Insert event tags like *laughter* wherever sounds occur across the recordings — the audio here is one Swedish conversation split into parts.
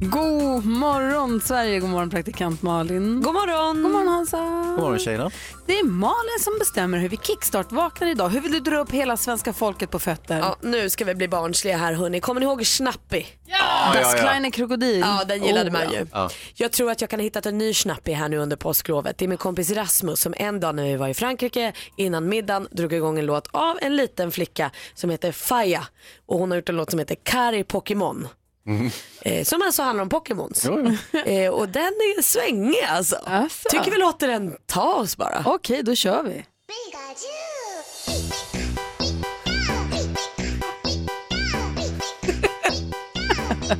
God morgon Sverige, god morgon praktikant Malin. God morgon! God morgon Hansa. God morgon tjejerna. Det är Malin som bestämmer hur vi kickstart-vaknar idag. Hur vill du dra upp hela svenska folket på fötter? Ja, nu ska vi bli barnsliga här hörni. Kommer ni ihåg Schnappi? Das kleine krokodil. Ja, den gillade Oh, man ja. ju. Ja. Jag tror att jag kan ha hittat en ny Schnappi här nu under påsklovet. Det är min kompis Rasmus som en dag när vi var i Frankrike innan middagen drog igång en låt av en liten flicka som heter Faya. Och hon har gjort en låt som heter Kari Pokémon. Eh, som alltså handlar om Pokémons. *laughs* Eh, och den är svängig alltså. Asså. Tycker vi låter den ta oss bara. Okej, då kör vi.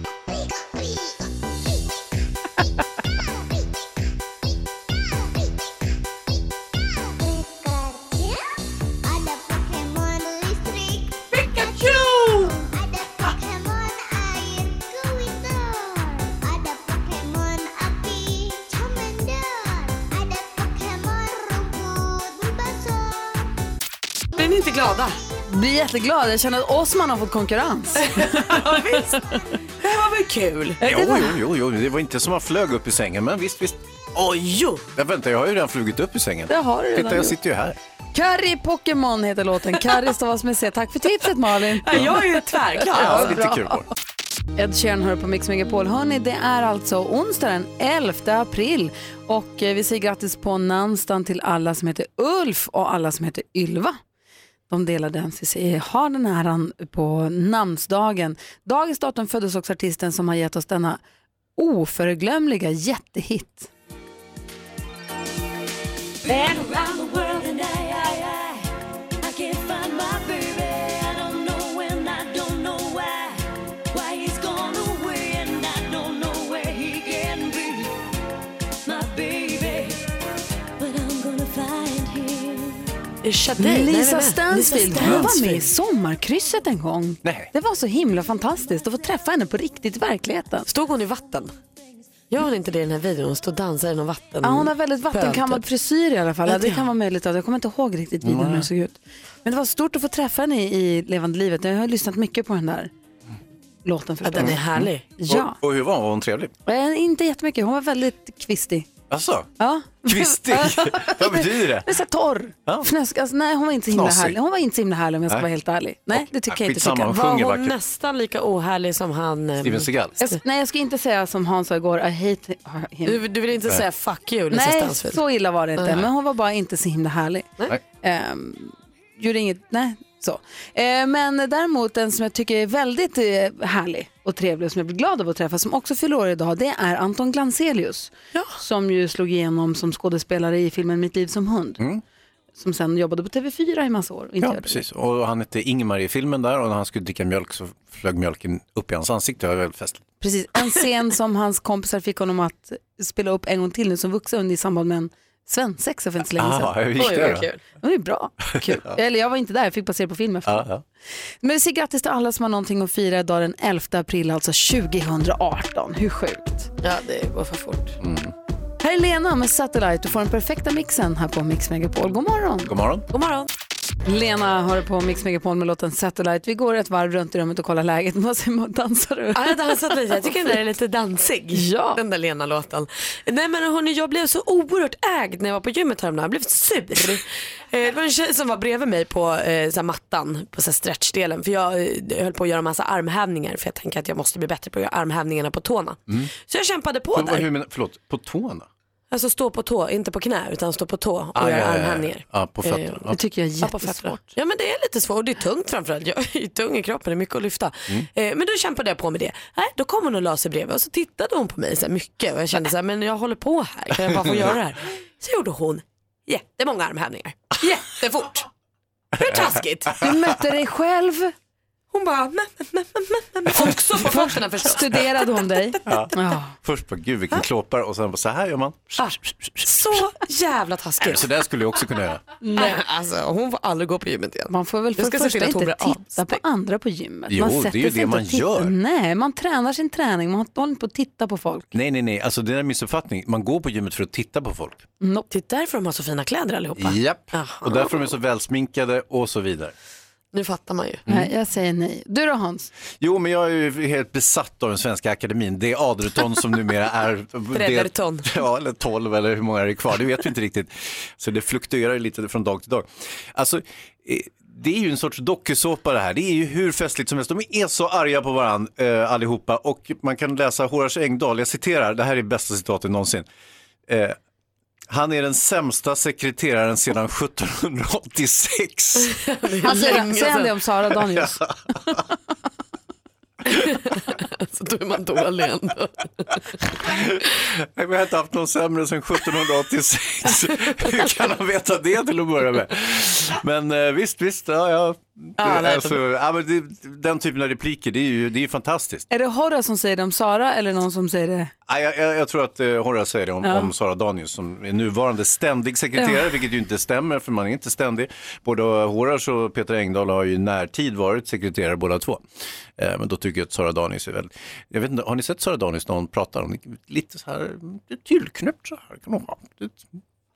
*laughs* inte glada? Blir jätteglad. Jag känner att Osman har fått konkurrens. *laughs* Ja, visst. Det här var väl kul? Jo, jo, jo, jo, det var inte som man flög upp i sängen, men visst, visst. Oj, jo. Jag vänta, jag har ju redan flugit upp i sängen. Det har du redan Titta, jag gjort. sitter ju här. Curry Pokémon heter låten. Curry *laughs* stavas med C. Tack för tipset Malin. Ja, Jag är tvärglad. Ja, lite kul det. Ed Sheeran hör på Mix Megapol. Hörni, det är alltså onsdag den 11 april och eh, vi säger grattis på namnsdagen till alla som heter Ulf och alla som heter Ylva. De delade MCC eh, har den här på namnsdagen. Dagens datum föddes också artisten som har gett oss denna oförglömliga jättehit. Shadej, nej, nej, Lisa nej. Stansfield, hon var med i. Sommarkrysset en gång. Nej. Det var så himla fantastiskt att få träffa henne på riktigt i verkligheten. Stod hon i vatten? Gör hon inte det i den här videon? Hon står och dansar i någon vatten. Ja, hon har väldigt vattenkammad typ. frisyr i alla fall. Ja, det kan vara möjligt. att- Jag kommer inte ihåg riktigt videon hur den såg ut. Men det var stort att få träffa henne i, i levande livet. Jag har lyssnat mycket på den där låten Ja, den är härlig. Ja, Och, och hur var hon? Var hon trevlig? Eh, inte jättemycket. Hon var väldigt kvistig. Alltså, Ja. kvistig? *laughs* Vad betyder det? Det är så här torr. Ja. Fnösk. Alltså, nej, hon var inte så himla Knasig. härlig. Hon var inte så himla härlig om jag ska Nej. vara helt ärlig. Nej, det tycker Ja, jag inte. skitsamma, Tycker. hon Var sjunger hon vackert. nästan lika ohärlig som han? ehm, Steven Seagal? Jag, nej, jag ska inte säga som Hans sa igår, I hate him. Du, du vill inte säga fuck you, Lisa Nej, Stansfield? så illa var det inte. Men hon var bara inte så himla härlig. Nej. Ehm, gjorde inget, nej. Så. Eh, men däremot en som jag tycker är väldigt eh, härlig och trevlig och som jag blir glad av att träffa som också fyller år idag det är Anton Glanzelius. Som ju slog igenom som skådespelare i filmen Mitt liv som hund. Som sen jobbade på TV4 i massa år. Ja, det. precis. Och han hette Ingmar i filmen där och när han skulle dricka mjölk så flög mjölken upp i hans ansikte. Det var väldigt festligt. Precis, en scen som hans kompisar fick honom att spela upp en gång till nu som vuxen i samband med en svensexa för inte så länge sedan. Ah, hur gick Oj, det då? kul. Det var ju bra. Kul. Eller jag var inte där, jag fick bara se på film efter. Ja, ja. Men vi säger grattis till alla som har någonting att fira idag den 11 april, alltså 2018. Hur sjukt? Ja, det går för fort. Här är Lena med Satellite. Du får den perfekta mixen här på Mix Megapol. God morgon! God morgon. God morgon. Lena har på Mix Megapol med låten Satellite. Vi går ett varv runt i rummet och kollar läget. Vad säger man? Dansar du? Ja, jag har dansat lite. Jag tycker den där är lite dansig. Ja. Den där Lena-låten. Nej men hörni, jag blev så oerhört ägd när jag var på gymmet häromdagen. Jag blev sur. Eh, Det var en tjej som var bredvid mig på eh, så här mattan, på så här stretchdelen. För jag eh, höll på att göra massa armhävningar. För jag tänker att jag måste bli bättre på att göra armhävningarna på tårna. Så jag kämpade på Hur, där. hur menar, förlåt, på tårna? Alltså stå på tå, inte på knä utan stå på tå och Ah, göra ja, ja, ja. armhävningar. Ja, på fötterna. Eh, Ja. Det tycker jag är jättesvårt. Ja men det är lite svårt och det är tungt framförallt. Jag är tung i kroppen, det är mycket att lyfta. Mm. Eh, men då kämpade jag på med det. Nej, då kom hon och la sig bredvid och så tittade hon på mig så här mycket och jag kände så här, men jag håller på här, kan jag bara få göra det här? *laughs* Så gjorde hon jättemånga armhävningar, jättefort. Hur taskigt? Du mötte dig själv. Hon bara, men, men, men, men, men. också på fötterna förstås. Studerade hon dig? *laughs* Ja. Ja. Först bara, gud vilken klåpare och sen bara, så här gör man. Ah, så jävla taskigt. Så där skulle jag också kunna göra. Nej, alltså, hon får aldrig gå på gymmet igen. Man får väl för det första inte titta på andra på gymmet. Jo, man det är ju det man gör. Nej, man tränar sin träning. Man håller inte på att titta på folk. Nej, nej, nej, alltså det är en missuppfattning. Man går på gymmet för att titta på folk. Det är därför de har så fina kläder allihopa. Japp, Aha. och därför de är så välsminkade och så vidare. Nu fattar man ju. Nej, jag säger nej. Du då Hans? Jo, men jag är ju helt besatt av den svenska akademin. Det är Adlerton som numera är... Brederton. *laughs* det- *laughs* Ja, eller 12 eller hur många är det kvar, det vet vi inte riktigt. Så det fluktuerar lite från dag till dag. Alltså, eh, det är ju en sorts dokusåpa det här. Det är ju hur festligt som helst. De är så arga på varandra eh, allihopa och man kan läsa Horace Engdahl, jag citerar, det här är bästa citatet någonsin. Eh, han är den sämsta sekreteraren sedan 1786. *laughs* Han säger, länge säger han det sedan. om Sara Danius? *laughs* Så då är man dålig ändå. Nej, Vi har inte haft någon sämre sedan 1786. *laughs* Hur kan han veta det till att börja med? Men eh, visst, visst. Ja, ja. Ja, nej, alltså, ja, men det, den typen av repliker, det är ju, det är ju fantastiskt. Är det Horace som säger det om Sara eller någon som säger det? Ja, jag, jag, jag tror att eh, Horace säger det om, Ja. om Sara Danius som är nuvarande ständig sekreterare, vilket ju inte stämmer för man är inte ständig. Både Horace och Peter Engdahl har ju i närtid varit sekreterare båda två. Eh, men då tycker jag att Sara Danius är väl, jag vet inte, har ni sett Sara Danius när hon pratar om lite så här, lite tillknäppt så här kan hon ha.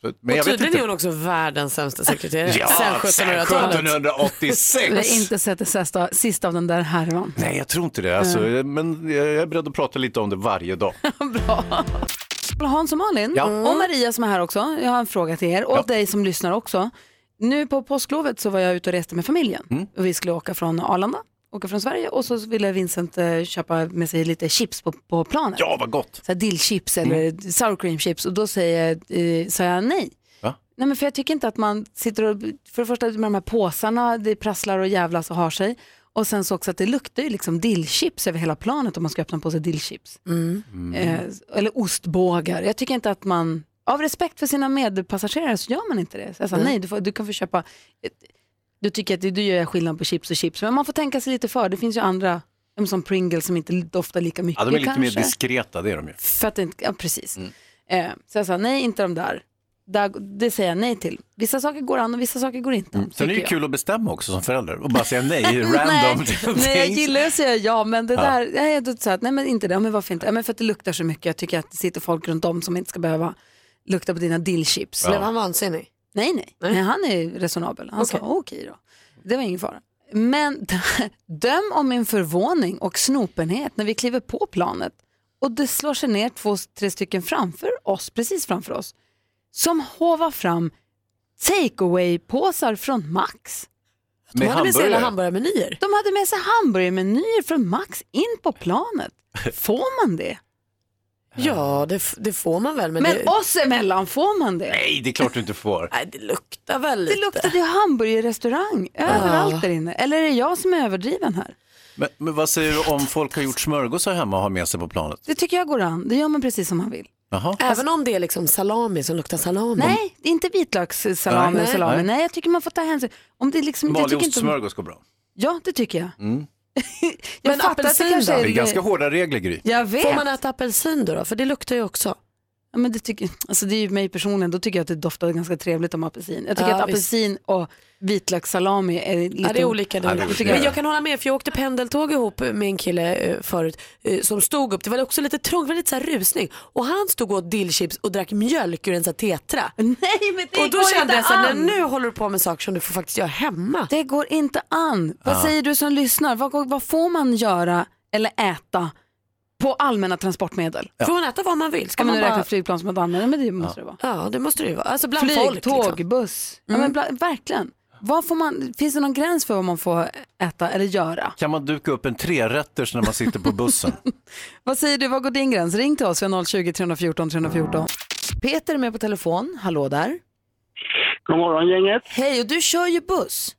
Men jag och vet tydligen inte. är hon också världens sämsta sekreterare. Ja, sen sen 1700-talet. 1786. Jag har inte sett det sista, sista av den där härvan. Nej, jag tror inte det. Alltså, Men jag är beredd att prata lite om det varje dag. *laughs* Hans och Malin Ja. och Maria som är här också. Jag har en fråga till er och Ja. dig som lyssnar också. Nu på påsklovet så var jag ute och reste med familjen. Mm. Och vi skulle åka från Arlanda, åka från Sverige och så ville Vincent eh, köpa med sig lite chips på, på planet. Ja, vad gott. Så här dillchips eller sour cream chips och då säger, eh, sa jag nej. Va? Nej men för jag tycker inte att man sitter och, för det första med de här påsarna, det prasslar och jävlas och har sig. Och sen så också att det luktar ju liksom dillchips över hela planet om man ska öppna på sig dillchips. Eh, eller ostbågar. Jag tycker inte att man, av respekt för sina medpassagerare så gör man inte det. Så jag sa, nej, du, får, du kan få köpa, du tycker att du, du gör skillnad på chips och chips, men man får tänka sig lite för. Det finns ju andra, ja, men som Pringles som inte doftar lika mycket Ja, de är lite mer kanske. diskreta, det är de ju. För att det inte, ja precis. Eh, så jag sa nej, inte de där. där. Det säger jag nej till. Vissa saker går an och vissa saker går inte an. Sen är det ju kul att bestämma också som förälder och bara säga nej *laughs* random. nej, *laughs* nej, jag gillar att säga ja, men det Ja. där, nej, jag sa att, nej men inte det, Ja, men varför inte? Ja, men för att det luktar så mycket, jag tycker att det sitter folk runt om som inte ska behöva lukta på dina dillchips. Blev han vansinnig? Nej, nej, nej. han är resonabel. Han sa okej då. Det var ingen fara. Men *laughs* döm om min förvåning och snopenhet när vi kliver på planet och det slår sig ner två, tre stycken framför oss, precis framför oss, som hovar fram takeaway-påsar från Max. De Med hade med sig hela hamburgarmenyer. De hade med sig hamburgermenyer från Max in på planet. *laughs* Får man det? Ja, det, det får man väl. Men, Men det, oss emellan får man det? Nej, det är klart du inte får. nej, det luktar väl lite. Det luktade ju hamburgerrestaurang överallt där inne. Eller är det jag som är överdriven här? Men, men vad säger du om folk har gjort smörgåsar hemma och har med sig på planet? Det tycker jag går an. Det gör man precis som man vill. Jaha. Även om det är liksom salami som luktar salami. Nej, det är inte vitlökssalami Nej, och salami. nej. Nej. jag tycker man får ta hänsyn. Om det är liksom, tycker inte, ostsmörgås går bra. Ja, det tycker jag. Mm. *laughs* jag Men fattar att det apelsin kanske då? är... Det är ganska hårda regler, Gry. Jag vet. Får man äta apelsin då, då? För det luktar ju också. Ja, men det, tycker, alltså det är ju mig personligen, då tycker jag att det doftar ganska trevligt om apelsin. Jag tycker Ja, att apelsin och vitlökssalami är lite... Ja, det är olika. Det Ja, det. Men jag kan hålla med, för jag åkte pendeltåg ihop med en kille eh, förut eh, som stod upp. Det var också lite trångt, det var lite så här rusning. Och han stod och åt dillchips och drack mjölk ur en sån här tetra. Nej, men det och då går kände inte jag så här, an. nu håller du på med saker som du får faktiskt göra hemma. Det går inte an. Vad säger du som lyssnar? Vad, vad får man göra eller äta på allmänna transportmedel? Får man äta vad man vill? Ska Kan man man nu bara... räkna flygplan som ett användare? Men det måste det vara. Ja, det måste det ju vara. Alltså bland Flyg, folk. tåg, Liksom. buss. Ja, men bla, verkligen. Vad får man, finns det någon gräns för vad man får äta eller göra? Kan man duka upp en trerätters när man sitter på bussen? *laughs* Vad säger du, vad går din gräns? Ring till oss, vi har 020 314 314. Peter är med på telefon, hallå där. God morgon gänget. Hej, och du kör ju buss.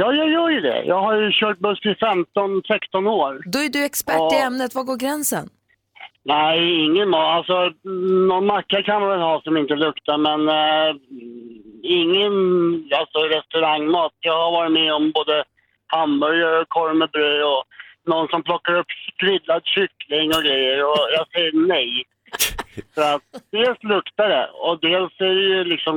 Ja, jag gör ju det. Jag har ju kört buss i 15-16 år. Då är du expert i Ja. ämnet, vad går gränsen? Nej, ingen mat. Alltså, någon macka kan man väl ha som inte luktar, men eh, ingen alltså, restaurangmat. Jag har varit med om både hamburgare och korv med bröd och någon som plockar upp grillad kyckling och grejer och jag säger nej. *laughs* För att dels luktar det och dels är det ju liksom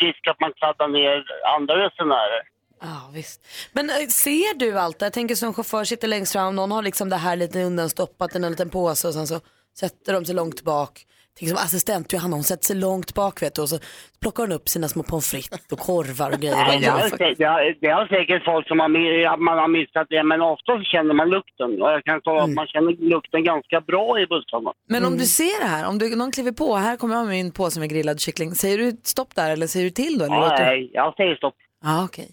risk att man kladdar ner andra resenärer. Ja, visst. Men eh, ser du allt det? Jag tänker som chaufför sitter längst fram, någon har liksom det här lite undanstoppat i en liten påse och sen så sätter de sig långt bak. Tänk som assistent Johanna, hon sätter sig långt bak vet du, och så plockar hon upp sina små pommes frites och korvar och grejer. Nej, det, har, det, säkert folk som har, man har missat det, men ofta känner man lukten. Och jag kan säga att man känner lukten ganska bra i bussarna. Men om du ser det här, om du, någon kliver på, här kommer jag med min påse med grillad kyckling. Säger du stopp där eller säger du till då? Eller Ja, nej, jag säger stopp. Ja, okej.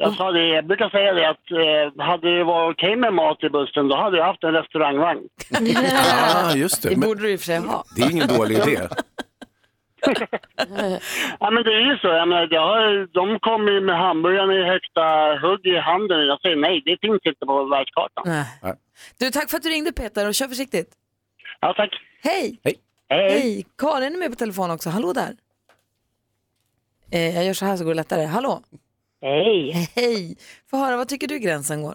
Jag, sa det, jag brukar säga det att eh, hade det varit okej med mat i bussen då hade jag haft en restaurangvagn. *laughs* Ja, just det. Det borde du i och för sig ha. det är ingen dålig idé. *laughs* Ja men det är ju så, jag menar, det har, de kommer ju med hamburgarna i högsta hugg i handen. Jag säger nej, det finns inte på världskartan. Nej. Du, tack för att du ringde Peter och kör försiktigt. Ja tack. Hej! Hej. Hej. Karin är med på telefon också. Hallå där. Eh, jag gör så här så går det lättare. Hallå. Hej. Hej. Få höra, vad tycker du gränsen går?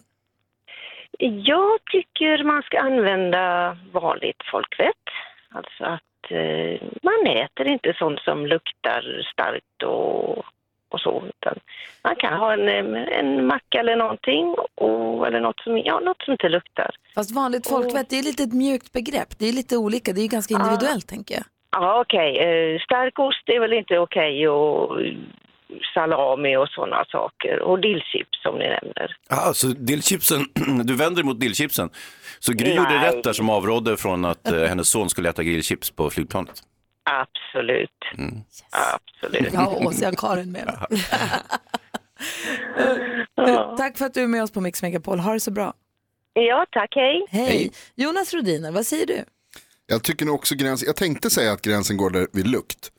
Jag tycker man ska använda vanligt folkvett. Alltså att eh, man äter inte sånt som luktar starkt och, och så. Utan man kan ha en, eh, en macka eller någonting och, eller något som, ja, något som inte luktar. Fast vanligt folkvett, det är lite ett mjukt begrepp. Det är lite olika, det är ganska individuellt tänker jag. Ja, okej. Eh, stark ost är väl inte okej och salami och sådana saker. Och dillchips som ni nämner. Ah, så dillchipsen, *clears throat* du vänder dig mot dillchipsen. Så Gry gjorde rätt där som avrådde från att eh, hennes son skulle äta grillchips på flygplanet. Absolut. Absolut. Ja, och så är Karin med. *laughs* du, tack för att du är med oss på Mix Megapol. Ha det så bra. Ja, tack. Hej. Hej. Jonas Rodiner, vad säger du? Jag tycker nog också gränsen, jag tänkte säga att gränsen går där vid lukt.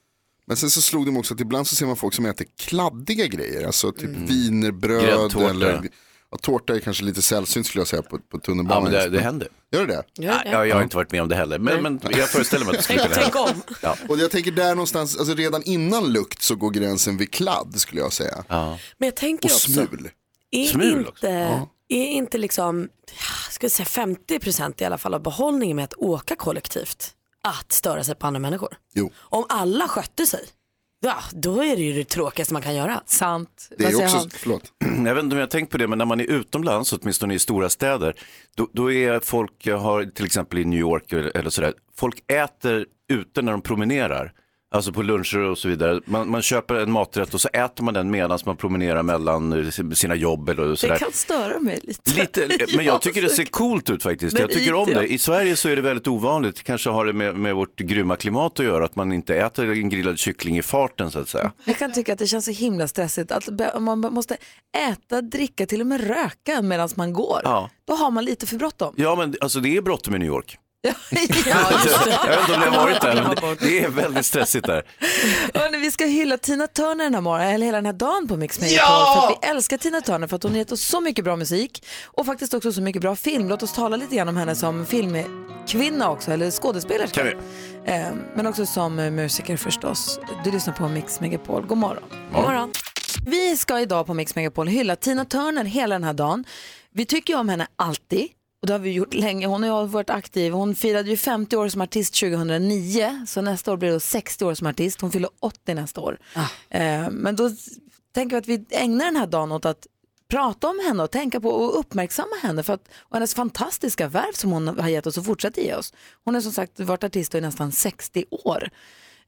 Men sen så slog det mig också att ibland så ser man folk som äter kladdiga grejer, alltså typ wienerbröd Gräddtårta. eller ja, tårta är kanske lite sällsynt skulle jag säga på, på Ja, tunnelbanan. men det, det händer. Gör det det? Ja, jag, jag har inte varit med om det heller, men, men jag föreställer mig att det skulle kunna hända. om. Ja. Och jag tänker där någonstans, alltså redan innan lukt så går gränsen vid kladd skulle jag säga. Ja. Men jag tänker Och också, smul. är Smul också. inte, är inte liksom, ja, ska jag säga 50% i alla fall av behållningen med att åka kollektivt att störa sig på andra människor? Jo. Om alla skötte sig, ja, då är det ju det tråkigaste man kan göra. Sant. Det är också, förlåt. *clears throat* Jag vet inte om jag har tänkt på det, men när man är utomlands, åtminstone i stora städer, då, då är folk, jag har till exempel i New York eller, eller sådär, folk äter ute när de promenerar. Alltså på luncher och så vidare. Man, man köper en maträtt och så äter man den medan man promenerar mellan eh, sina jobb eller Det sådär. kan störa mig lite. Lite, *laughs* men jag tycker det ser coolt ut faktiskt. Men Jag tycker om det. I Sverige så är det väldigt ovanligt. Kanske har det med, med vårt grymma klimat att göra. Att man inte äter en grillad kyckling i farten så att säga. Jag kan tycka att det känns så himla stressigt att man måste äta, dricka, till och med röka medan man går. Ja, Då har man lite för bråttom. ja men alltså det är bråttom i New York. Ja, *laughs* Jag vet inte om ni har varit där, men det, är väldigt stressigt där. Hörrni, vi ska hylla Tina Turner den här morgonen, eller hela den här dagen på Mix Megapol. För att vi älskar Tina Turner för att hon har gett oss så mycket bra musik och faktiskt också så mycket bra film. Låt oss tala lite grann om henne som filmkvinna också, eller skådespelerska. Kan vi? Eh, Men också som eh, musiker förstås. Du lyssnar på Mix Megapol. God morgon. God morgon. Vi ska idag på Mix Megapol hylla Tina Turner hela den här dagen. Vi tycker ju om henne alltid. Och det har vi gjort länge. Hon har ju varit aktiv. Hon firade ju 50 år som artist 2009. Så nästa år blir det 60 år som artist. Hon fyller 80 nästa år. Eh, men då tänker vi att vi ägnar den här dagen åt att prata om henne och tänka på och uppmärksamma henne för att, och hennes fantastiska värv som hon har gett oss och fortsätter ge oss. Hon har som sagt varit artist i nästan 60 år.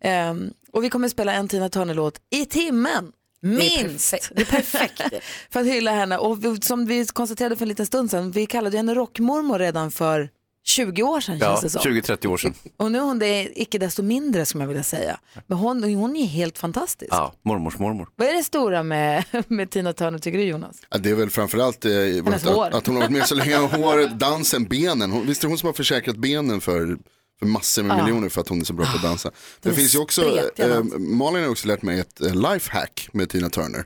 Ehm, och vi kommer spela en Tina Turner-låt i timmen. Minst! Det är perfekt. *laughs* för att hylla henne. Och som vi konstaterade för en liten stund sedan, vi kallade henne rockmormor redan för 20 år sedan Ja, känns det som. 20-30 år sedan. Och nu är hon det icke desto mindre som jag vill säga. Men hon, hon är helt fantastisk. Ja, mormors mormor. Vad är det stora med, *laughs* med Tina Turner tycker du Jonas? Ja, det är väl framförallt eh, att, att hon har varit med så länge. Håret, dansen, benen. Hon, visst är det hon som har försäkrat benen för, för massor med Ja. miljoner för att hon är så bra på att dansa. Det finns ju också, eh. Malin har också lärt mig ett eh, lifehack med Tina Turner.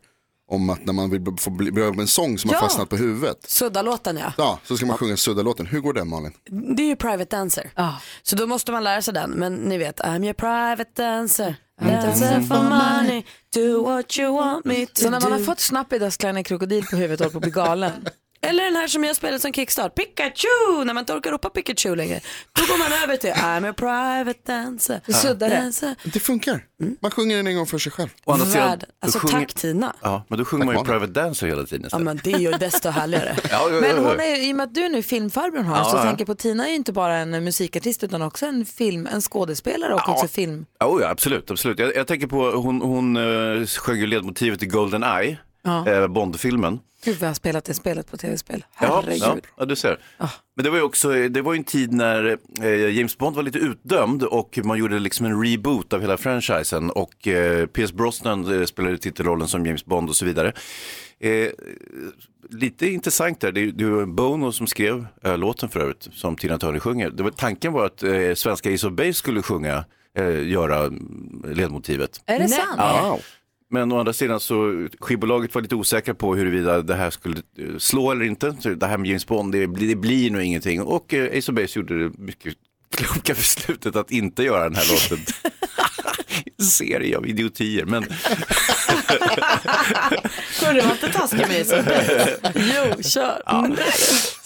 om att när man vill få bli- börja med en sång som Ja. har fastnat på huvudet. Sudda-låten ja. Ja, så ska man sjunga sudda-låten. Hur går den Malin? Det är ju private dancer. Så då måste man lära sig den. Men ni vet, I'm your private dancer. Dancer for money, do what you want me to Så när man do. har fått snapp i dödskallen krokodil på huvudet och håller på att bli galen. *laughs* Eller den här som jag spelade som kickstart, Pikachu, när man inte orkar ropa Pikachu längre. Då går man över till I'm a private dancer. Suddar det. dancer. Det funkar. Man sjunger den en gång för sig själv. Å andra sidan, Värld. då Alltså sjunger- tack Tina. Ja, men då sjunger man ju Private Dancer hela tiden Ja istället. men det är ju desto härligare. *laughs* Ja, ja, ja, Men ja. hon är, i och med att du nu är filmfarbrorn har, Ja, så ja. tänker jag på Tina är ju inte bara en musikartist utan också en film, en skådespelare och Ja. också film. Oh, ja, absolut. absolut. Jag, jag tänker på, hon, hon uh, sjöng ju ledmotivet i Golden Eye, Ja. eh, Bondfilmen. Gud vad jag har spelat det spelet på tv-spel. Ja, Herregud. ja, ja, du ser. Men det var ju också, det var ju en tid när eh, James Bond var lite utdömd och man gjorde liksom en reboot av hela franchisen och eh, Pierce Brosnan eh, spelade titelrollen som James Bond och så vidare. Eh, lite intressant där, det, det var Bono som skrev eh, låten för övrigt, som Tina Turner sjunger. Det var, tanken var att eh, svenska Ace of Base skulle sjunga, eh, göra mm, ledmotivet. Är det sant? Ja. Men å andra sidan så skivbolaget var lite osäkra på huruvida det här skulle eh, slå eller inte. Så det här med James Bond, det blir, det blir nog ingenting. Och eh, Ace of Base gjorde det mycket kloka *laughs* beslutet att inte göra den här låten. *laughs* Serie av idiotier, men *laughs* Hörru, var inte taskig med sig. Jo, kör.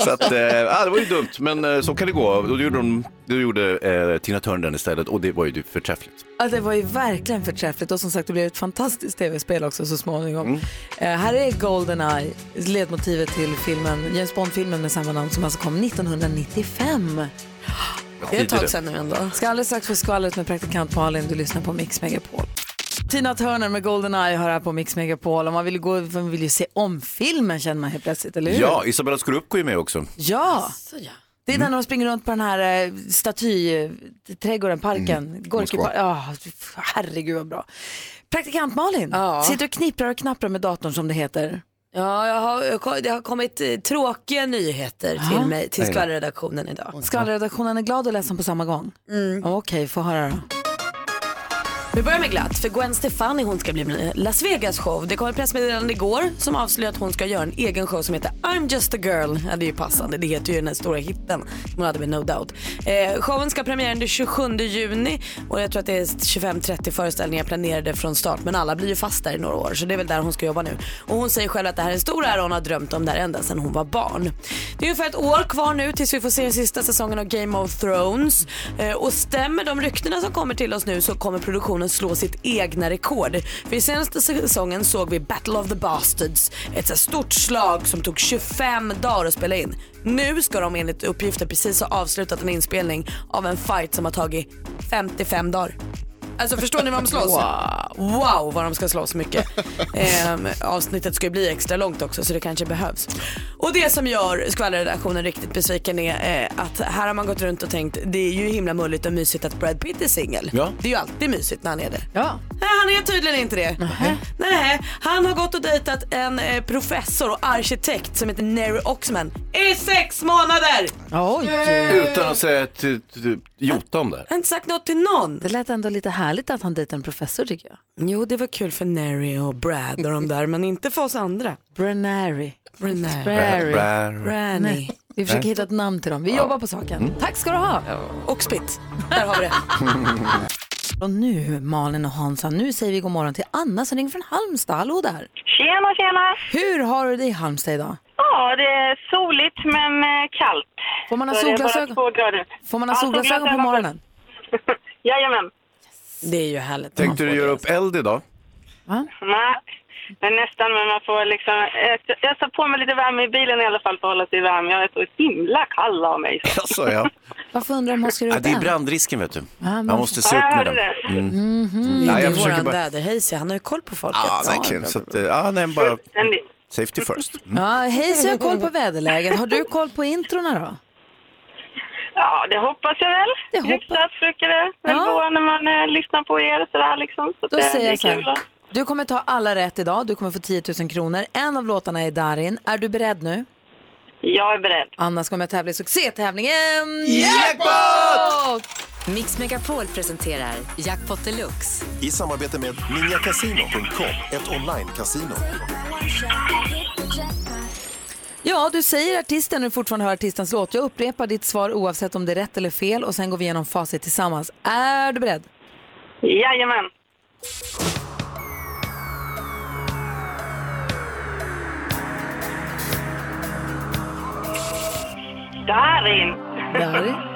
så att, eh, ja, det var ju dumt, men eh, så kan det gå. Och då gjorde, de, då gjorde eh, Tina Turner den istället och det var ju förträffligt. Ja, det var ju verkligen förträffligt och som sagt det blev ett fantastiskt tv-spel också så småningom. Mm. Eh, här är Goldeneye, ledmotivet till filmen, James Bond-filmen med samma namn som alltså kom 1995. Det är ett tag sedan nu ändå. Ska alldeles strax få skvallret med praktikant Malin, du lyssnar på Mix Megapol. Tina Turner med Goldeneye har här på Mix Megapol och man vill, gå, man vill ju se om filmen känner man helt plötsligt, eller hur? Ja, Isabella Scorupco är med också. Ja! Det är Mm. när de springer runt på den här eh, statyträdgården, parken. Mm. Gorky Moskva. ja, herregud vad bra. Praktikant Malin, Ja. sitter och knipprar och knapprar med datorn som det heter. Ja, jag har, det har kommit eh, tråkiga nyheter Ja. till mig, till skvallerredaktionen idag. Skvallerredaktionen är glad och ledsen på samma gång. Mm. Okej, få höra då. Vi börjar med glatt, för Gwen Stefani hon ska bli med i Las Vegas show. Det kom ett pressmeddelande igår som avslöjar att hon ska göra en egen show som heter I'm just a girl. Ja, det är ju passande, det heter ju den här stora hitten som hon hade med No Doubt. Eh, showen ska premiera den 27 juni och jag tror att det är 25-30 föreställningar planerade från start men alla blir ju fast där i några år så det är väl där hon ska jobba nu. Och hon säger själv att det här är en stor ära och hon har drömt om det här ända sedan hon var barn. Det är ungefär ett år kvar nu tills vi får se den sista säsongen av Game of Thrones eh, och stämmer de ryktena som kommer till oss nu så kommer produktionen slå sitt egna rekord. För i senaste säsongen såg vi Battle of the Bastards, ett så stort slag som tog 25 dagar att spela in. Nu ska de enligt uppgifter precis ha avslutat en inspelning av en fight som har tagit 55 dagar. Alltså förstår ni vad de slåss? Wow, wow vad de ska slåss mycket. *laughs* Ehm, avsnittet ska ju bli extra långt också så det kanske behövs. Och det som gör skvallerredaktionen riktigt besviken är eh, att här har man gått runt och tänkt det är ju himla mulligt och mysigt att Brad Pitt är singel. Ja. Det är ju alltid mysigt när han är det. Ja. Nej, han är tydligen inte det. Nej, han har gått och dejtat en eh, professor och arkitekt som heter Neri Oxman i sex månader. Oj! Utan att säga ett jota om det. Jag har inte sagt något till någon. Det lät ändå lite härligt att han dejtar en professor tycker jag. Jo, det var kul för Neri och Brad och de där, men inte för oss andra. Branary. Branary. Nej, vi försöker hitta ett namn till dem. Vi jobbar på saken. Mm. Tack ska du ha. Och Spitt. Där har vi det. *laughs* Och nu Malin och Hansa, nu säger vi god morgon till Anna som ringer från Halmstad. Hallå där. Tjena, tjena! Hur har du det i Halmstad idag? Ja, det är soligt men eh, kallt. Får man ha. Får man solglasögon på morgonen? *laughs* Jajamän. Det är ju härligt. Tänkte du göra upp eld idag? Nej, men nästan. Men man får liksom... Jag, jag tar på mig lite värme i bilen i alla fall för att hålla sig varm. Jag är så himla kall av mig. *laughs* Så. Alltså, ja. Varför undrar du måste du ja, upp det är brandrisken vet du. men- Man måste se upp Ja, med jag den. Mm. Mhm. Ja, det är jag försöker våran bara... väderhejse, han har ju koll på folket. Ja, verkligen. Så att, eh, ja, nej, bara safety first. Mm. Ja, hej så jag har koll på väderläget. Har du koll på introna då? Ja, det hoppas jag väl. Det hoppas- Hyfsat brukar det väl Ja. gå när man eh, lyssnar på er sådär liksom. Så Då det, säger jag så här. Du kommer ta alla rätt idag. Du kommer få 10 000 kronor. En av låtarna är Darin. Är du beredd nu? Jag är beredd. Anna ska med tävla i succétävlingen Jackpot! Mix Megapol presenterar Jackpot Deluxe. I samarbete med ninjacasino.com, ett online-casino. Ja, du säger artisten och du fortfarande hör artistens låt. Jag upprepar ditt svar oavsett om det är rätt eller fel och sen går vi igenom facit tillsammans. Är du beredd? Jajamän. Darin. Darin.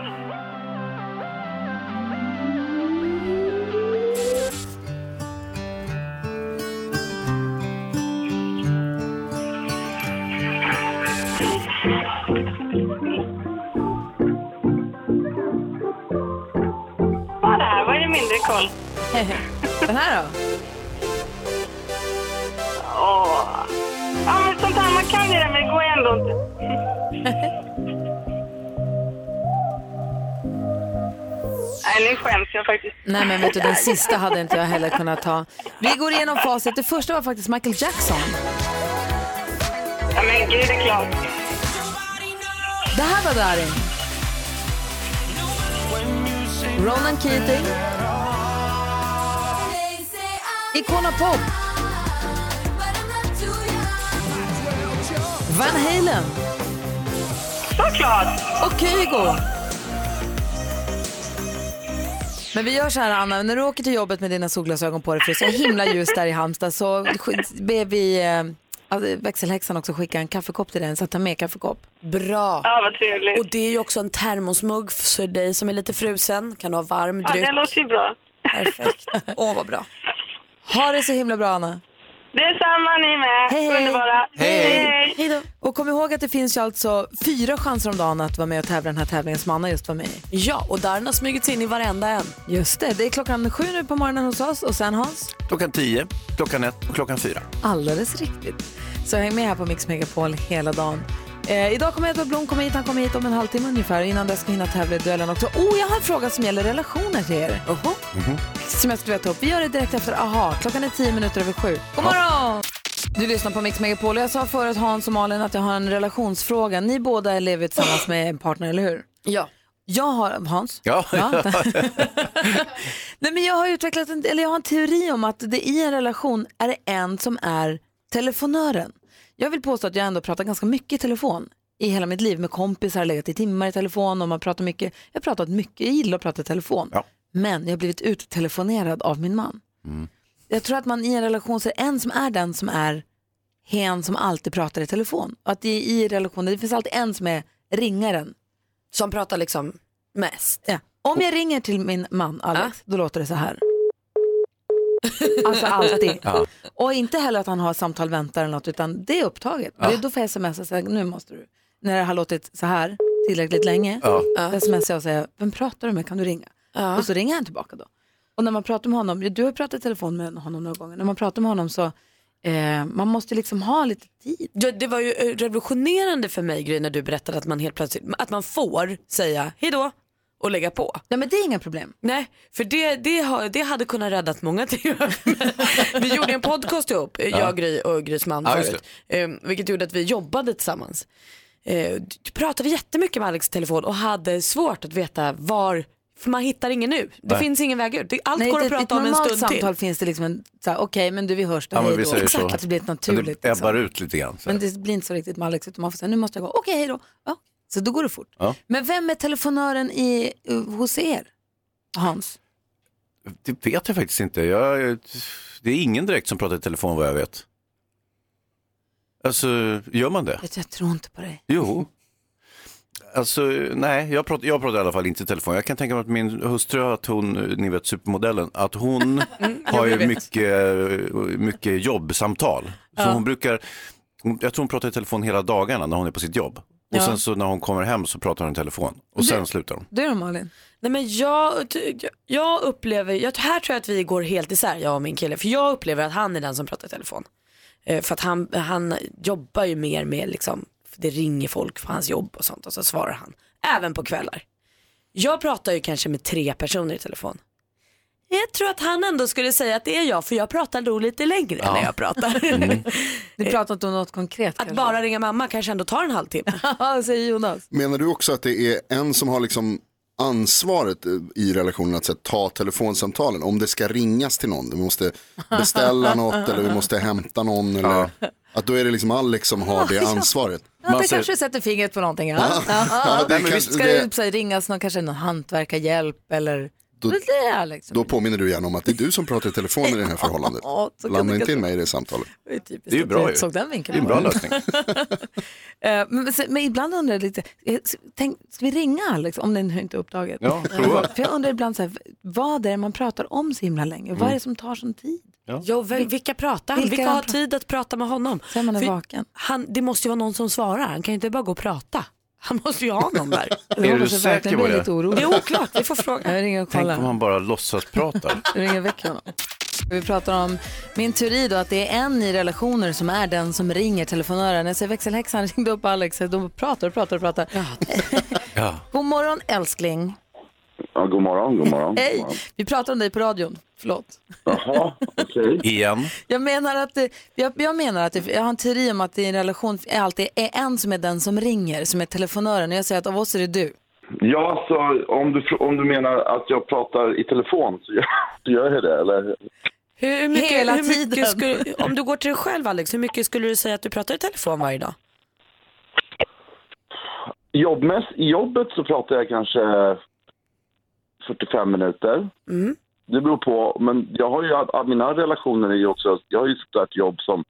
*laughs* Den här då? Åh. Ja, men sånt här, man kan det där men det går ändå inte. *laughs* Nej, nu skäms jag faktiskt. Nej men vet du, den sista hade inte jag heller kunnat ta. Vi går igenom facit. Det första var faktiskt Michael Jackson. Ja, men gud, det är klart. Det här var Darin. Ronan Keating. Icona Pop. Van Halen. Såklart. Och Kygo. Men vi gör så här Anna, när du åker till jobbet med dina solglasögon på dig för det är så himla ljust där i Halmstad så ber vi alltså, växelhäxan också skicka en kaffekopp till den så ta med kaffekopp. Bra. Ja, vad trevligt. Och det är ju också en termosmugg för dig som är lite frusen. Kan du ha varm Ja, dryck. det låter ju bra. Perfekt. *laughs* Åh, vad bra. Ha det så himla bra Anna. Det är samma ni med. Hej, hej. Underbara. Hej. Hej då. Och kom ihåg att det finns ju alltså fyra chanser om dagen att vara med och tävla i den här tävlingen som Anna just var med i. Ja, och Darin har smugit sig in i varenda en. Just det, det är klockan sju nu på morgonen hos oss och sen Hans? Klockan 10, klockan 1 och klockan 4. Alldeles riktigt. Så häng med här på Mix Megapol hela dagen. Eh, idag kommer Edvard Blom komma hit, han kommer hit om en halvtimme ungefär. Innan dess ska vi hinna tävla i duellen också. Oh, jag har en fråga som gäller relationer till er. Som jag skulle vilja ta upp. Vi gör det direkt efter AHA. Klockan är tio minuter över sju. God morgon! Du lyssnar på Mix Megapol jag sa förut Hans och Malin att jag har en relationsfråga. Ni båda lever tillsammans med en partner, eller hur? Ja. Jag har, Hans? Ja. *laughs* *laughs* Nej, men jag har utvecklat en, eller jag har en teori om att det i en relation är det en som är telefonören. Jag vill påstå att jag ändå pratar ganska mycket i telefon i hela mitt liv med kompisar, legat i timmar i telefon och man pratar mycket. Jag har pratat mycket, jag gillar att prata i telefon. Men jag har blivit uttelefonerad av min man. Jag tror att man i en relation ser en som är den som är hen som alltid pratar i telefon. Och att det i relationer, det finns alltid en som är ringaren. Som pratar liksom mest. Ja. Om jag ringer till min man Alex, då låter det så här. Alltså alltid. Ja. Och inte heller att han har samtal väntar eller något, utan det är upptaget. Ja. Det, då får jag smsa och säga, nu måste du. När det har låtit så här tillräckligt länge, Ja. då smsar jag och säger, vem pratar du med, kan du ringa? Och så ringer han tillbaka då. Och när man pratar med honom, du har pratat i telefon med honom några gånger, när man pratar med honom så, eh, man måste liksom ha lite tid. Ja, det var ju eh, revolutionerande för mig Gry när du berättade att man helt plötsligt, att man får säga hejdå och lägga på. Nej men det är inga problem. Nej, för det, det, har, det hade kunnat räddat många till. *laughs* Vi gjorde en podcast ihop, Ja. jag, Gry och Grys man Ja, förut. Eh, vilket gjorde att vi jobbade tillsammans. Eh, pratade jättemycket med Alex i telefon och hade svårt att veta var, för man hittar ingen nu. Det Nej. finns ingen väg ut. Allt Nej, går att i prata ett om en normalt stund samtal till. finns det liksom en, okej men du vi hörs då, Ja, men hej då. så. Att det blir ett Men naturligt. det ebbar liksom. ut lite grann. Så. Men det blir inte så riktigt med Alex utan man får säga nu måste jag gå, okej hej då. Ja. Så då går det fort. Ja. Men vem är telefonören i, uh, hos er? Hans? Det vet jag faktiskt inte. Jag, det är ingen direkt som pratar i telefon vad jag vet. Alltså, gör man det? Jag tror inte på dig. Jo. Alltså, nej, jag pratar, jag pratar i alla fall inte i telefon. Jag kan tänka mig att min hustru, att hon, ni vet supermodellen, att hon *laughs* har ju mycket, mycket jobbsamtal. Så Ja. hon brukar, jag tror hon pratar i telefon hela dagarna när hon är på sitt jobb. Och Ja. sen så när hon kommer hem så pratar hon i telefon. Och sen slutar hon. Du då Malin? Nej, men jag, jag- upplever, jag, här tror jag att vi går helt isär jag och min kille. För jag upplever att han är den som pratar i telefon. Eh, för att han, han jobbar ju mer med liksom, det ringer folk för hans jobb och sånt och så svarar han. Även på kvällar. Jag pratar ju kanske med tre personer i telefon. Jag tror att han ändå skulle säga att det är jag för jag pratar nog lite längre Ja. när jag pratar. *laughs* Du pratar inte om något konkret Att bara ringa mamma kanske ändå tar en halvtimme. *laughs* säger Jonas. Menar du också att det är en som har liksom ansvaret i relationen att här, ta telefonsamtalen. Om det ska ringas till någon, vi måste beställa något eller vi måste hämta någon. Eller, att då är det liksom Alex som har det ansvaret. Ja, det kanske sätter fingret på någonting. Ja. Ja, Ja. det kanske- Ska det- det ringas någon, kanske någon hantverkarhjälp eller Då- Alex. Då påminner du gärna om att det är du som pratar i telefon i det här *laughs* förhållandet. Ja, Blanda inte in mig i det samtalet. Det är typiskt Det är ju bra ju. såg den vinkeln. Det är en bra på *laughs* lösning. Eh, men, men, men ibland undrar jag lite, eh, tänk, ska vi ringa Alex om det nu inte är upptaget? Ja, prova. För jag undrar ibland så här, vad är det man pratar om så himla länge? Vad är det som tar sån tid? Jo, vem- vilka pratar han? Vilka Vilka, har tid att prata med honom? Sen man är För vaken. Han, det måste ju vara någon som svarar. Han kan ju inte bara gå och prata. Han måste ju ha någon där. *laughs* Är du säker på det? Det är oklart, vi får fråga. Jag ringer och Tänk kollar. om han bara låtsas pratar. *laughs* Jag ringer väck honom. Vi pratar om min teori då att det är en i relationer som är den som ringer telefonören. Jag ser växelhäxan *laughs* ringde upp Alex, de pratar och pratar och pratar. Ja. God morgon älskling. Ja, god morgon, god morgon. Hej, vi pratar om dig på radion. Förlåt. Jaha, okej. *laughs* Igen. Jag menar att, det, jag, jag menar att det, jag har en teori om att det i en relation är alltid är en som är den som ringer, som är telefonören. Och jag säger att av oss är det du. Ja, så om du, om du menar att jag pratar i telefon så gör, *laughs* så gör jag det, eller? Hur, hur mycket, Hela hur mycket tiden. Skulle, om du går till dig själv Alex, hur mycket skulle du säga att du pratar i telefon varje dag? Jobbmäss, I jobbet så pratar jag kanske 45 minuter. Mm. Det beror på, men jag har ju, mina relationer är ju också, jag har ju ett jobb som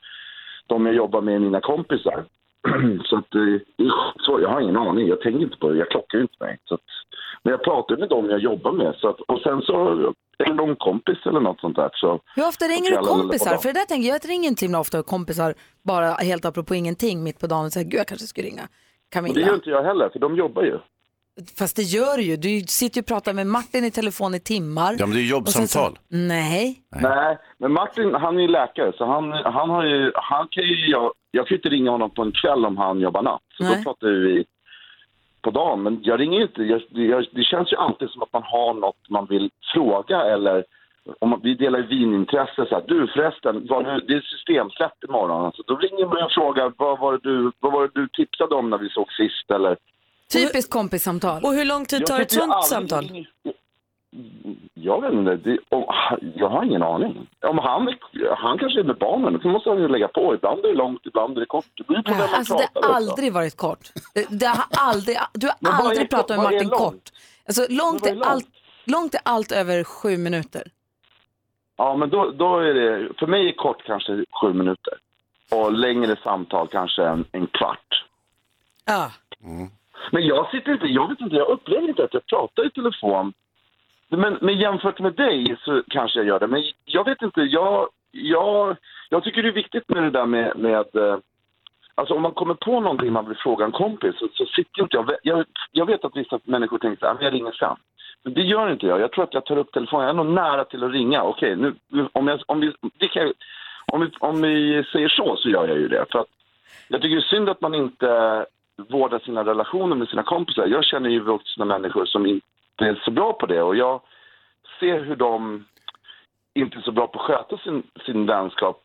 de jag jobbar med är mina kompisar. *clears throat* så att eh, så, jag har ingen aning, jag tänker inte på det, jag klockar ju inte mig. Så att, men jag pratar med dem jag jobbar med så att, och sen så är det någon kompis eller något sånt där. Så, Hur ofta ringer du eller kompisar? För det där tänker jag, jag ringer inte himla ofta kompisar bara helt apropå ingenting mitt på dagen och säger gud jag kanske skulle ringa Och det gör Camilla. inte jag heller, för de jobbar ju. Fast det gör du ju. Du sitter ju och pratar med Martin i telefon i timmar. Ja, men det är ju sen så- jobbsamtal. Nej. Nej, men Martin han är ju läkare så han, han har ju, han kan ju, jag, jag kan ju inte ringa honom på en kväll om han jobbar natt. Så Nej. då pratar vi på dagen. Men jag ringer ju inte, jag, jag, det känns ju alltid som att man har något man vill fråga eller om man, vi delar vinintresse så här, du förresten, var det, det är systemsläpp imorgon. Alltså, då ringer man och frågar vad var, det du, vad var det du tipsade om när vi såg sist eller Typiskt kompissamtal. Och hur lång tid tar ett sånt aldrig- samtal? Jag vet inte, det, om, jag har ingen aning. Om han, han kanske är med barnen, då måste han ju lägga på. Ibland är det långt, ibland är det kort. Det beror på vem man Alltså det har också. aldrig varit kort. Det, det har aldrig, du har Men är aldrig kort? pratat med är Martin långt? kort. Alltså långt är är, långt? allt, långt är allt över sju minuter. Ja, men då, då är det, för mig är kort kanske sju minuter. Och längre samtal kanske en, en kvart. Ja. Men jag sitter inte, jag vet inte, jag upplever inte att jag pratar i telefon. Men, men jämfört med dig så kanske jag gör det. Men jag vet inte, jag, jag, jag tycker det är viktigt med det där med, med eh, Alltså om man kommer på någonting man vill fråga en kompis så, så sitter inte jag, jag... Jag vet att vissa människor tänker att ah, jag ringer sen. Men det gör inte jag. Jag tror att jag tar upp telefonen. Jag är nog nära till att ringa. Okej, nu, nu- om, jag, om, vi, jag, om, vi, om vi säger så, så gör jag ju det. För att jag tycker det är synd att man inte vårdar sina relationer med sina kompisar. Jag känner ju vuxna människor som inte är så bra på det. Och jag ser hur de inte är så bra på att sköta sin, sin vänskap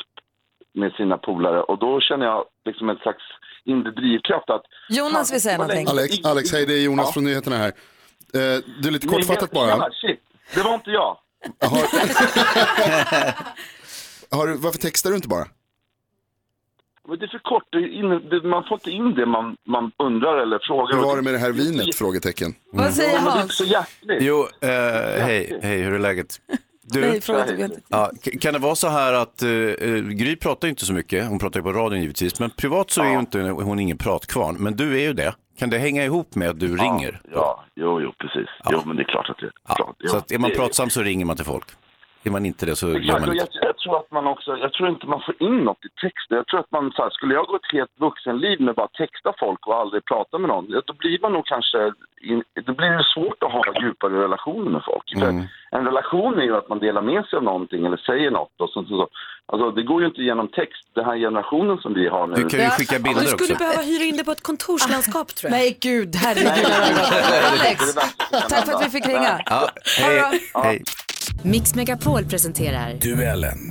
med sina polare. Och då känner jag liksom en slags inre drivkraft att... Jonas vill säga någonting. Alex, Alex, hej det är Jonas från nyheterna här. Eh, du är lite kortfattat bara. Shit. Det var inte jag. Har, *laughs* du- varför textar du inte bara? Men det är för kort. Det är in, det, man får inte in det man, man undrar eller frågar. Hur var det med det här vinet? Frågetecken. Vad säger Ja, men det är Hans? så hjärtligt. Jo, eh, hej, hej, hur är läget? Du, Nej, ja, kan det vara så här att uh, Gry pratar ju inte så mycket, hon pratar ju på radion givetvis, men privat så är ju inte hon ingen pratkvarn, men du är ju det. Kan det hänga ihop med att du ringer? Ja, jo, jo, precis. Jo, men det är klart att det är Så att är man pratsam så ringer man till folk. Är man inte det så gör man inte. Tror att man också, jag tror inte man får in något i texten. Jag tror att man, så här, skulle jag gå ett helt vuxenliv med bara texta folk och aldrig prata med någon, ja, då blir man nog kanske, in, då blir det svårt att ha djupare relationer med folk. För en relation är ju att man delar med sig av någonting eller säger något och så, så, så. Alltså det går ju inte genom text, den här generationen som vi har nu. Du kan ju skicka bilder Du skulle också. behöva hyra in det på ett kontorslandskap tror jag. Nej gud, herregud. *laughs* Alex, tack för att vi fick ringa. Ja, hej, hej. Mix Megapol presenterar Duellen. *laughs*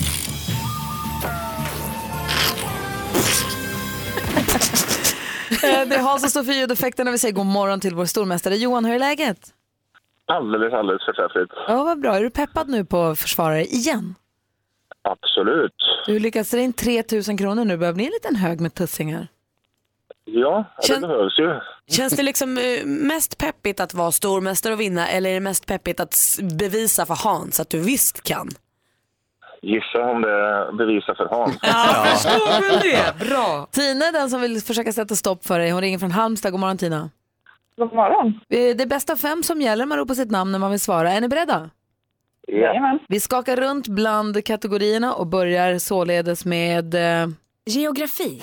Eh, Det är Hans och Sofie när vi säger god morgon till vår stormästare Johan. Hur är läget? Alldeles, alldeles förträffligt. Ja, vad bra. Är du peppad nu på försvarare igen? Absolut. Du lyckas dra in 3 000 kronor nu. Börjar bli en liten hög med tussingar. Ja, det Kän- behövs ju. Känns det liksom eh, mest peppigt att vara stormästare och vinna eller är det mest peppigt att bevisa för Hans att du visst kan? Gissa om det bevisar för Hans. Ja, förstår väl det. Bra. Tina är den som vill försöka sätta stopp för dig. Hon ringer från Halmstad. God morgon Tina. God morgon. Det är bästa fem som gäller. Man ropar sitt namn när man vill svara. Är ni beredda? Jajamän. Vi skakar runt bland kategorierna och börjar således med eh, Geografi.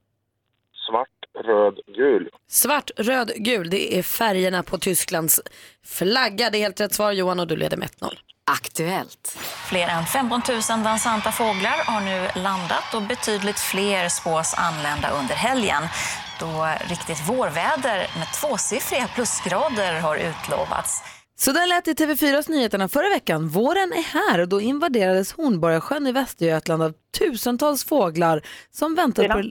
svart, röd, gul. Svart, röd, gul. Det är färgerna på Tysklands flagga. Det är helt rätt svar Johan och du leder med 1-0. Aktuellt. Fler än 15 000 dansanta fåglar har nu landat och betydligt fler spås anlända under helgen då riktigt vårväder med tvåsiffriga plusgrader har utlovats. Så där lät det i TV4s nyheterna förra veckan. Våren är här och då invaderades Hornborgasjön i Västergötland av tusentals fåglar som väntade Tina. på...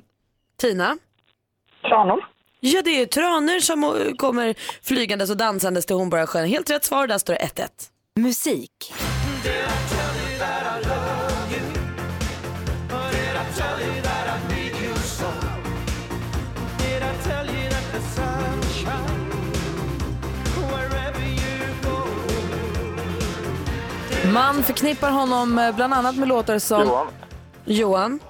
Tina? Tranor. Ja, det är tranor som kommer flygandes och dansandes till Hornborgasjön. Helt rätt svar, där står det 1-1. Musik. Man förknippar honom eh, bland annat med låtar som... Johan, Johan?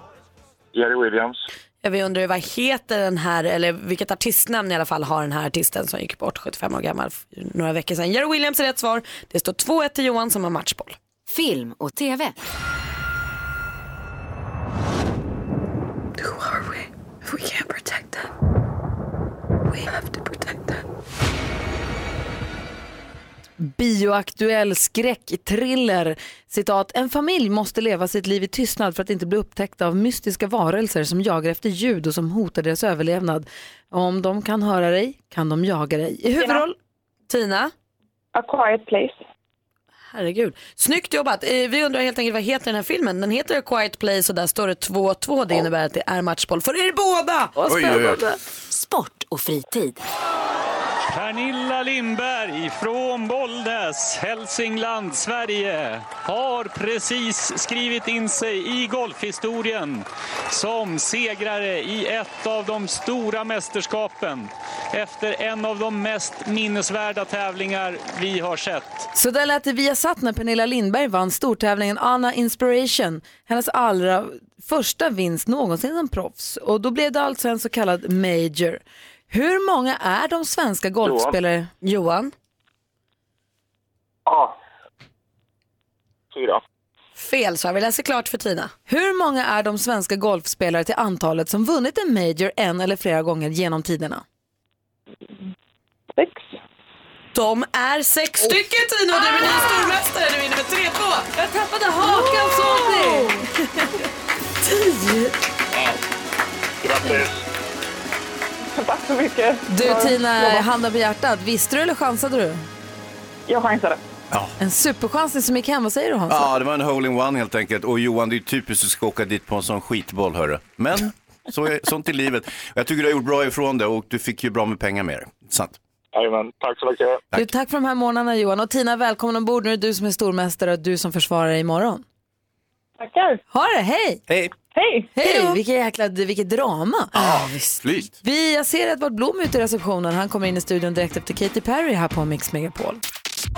Jerry Williams. Ja, vi undrar vad heter den här, eller vilket artistnamn i alla fall har den här artisten som gick bort 75 år gammal några veckor sedan. Jerry Williams är rätt svar. Det står 2-1 till Johan som har matchboll. Film och TV. Who are we if we can't Bioaktuell skräckthriller. Citat, en familj måste leva sitt liv i tystnad för att inte bli upptäckta av mystiska varelser som jagar efter ljud och som hotar deras överlevnad. Om de kan höra dig kan de jaga dig. I huvudroll... Tina? A Quiet Place. Herregud. Snyggt jobbat. Eh, Vi undrar helt enkelt vad heter den här filmen? Den heter A Quiet Place och där står det 2-2. Det innebär att det är matchboll för er båda. Oj, oj, oj. Sport och fritid. Pernilla Lindberg från Bollnäs, Hälsingland, Sverige har precis skrivit in sig i golfhistorien som segrare i ett av de stora mästerskapen efter en av de mest minnesvärda tävlingar vi har sett. Så där lät det via satt när Pernilla Lindberg vann stortävlingen Anna Inspiration, hennes allra första vinst någonsin som proffs. Och då blev det alltså en så kallad major. Hur många är de svenska golfspelare? Johan? Ja. Fyra. Fel svar. Vi läser klart för Tina. Hur många är de svenska golfspelare till antalet som vunnit en major en eller flera gånger genom tiderna? Sex. De är sex stycken Tina och du är ny stormästare. Du vinner med 3-2. Jag tappade hakan såg ni! Tio. Grattis. *laughs* Tack så mycket. Du Tina, handen på hjärtat, visste du eller chansade du? Jag chansade. En superchansning som gick hem, vad säger du Hans? Ja, det var en hole-in-one helt enkelt. Och Johan, det är typiskt att du ska åka dit på en sån skitboll, hörru. Men *laughs* så är, sånt är livet. Jag tycker du har gjort bra ifrån det och du fick ju bra med pengar med det. Sant. Jajamän, tack så mycket. Du, tack för de här månaderna Johan. Och Tina, välkommen ombord. Nu är det du som är stormästare och du som försvarar dig imorgon. Tackar. Ha det, hej! Hej! Hej! Hej! Vilket jäkla vilket drama. Ja, flyt. Vi, jag ser Edvard Blom ute i receptionen. Han kommer in i studion direkt efter Katy Perry här på Mix Megapol.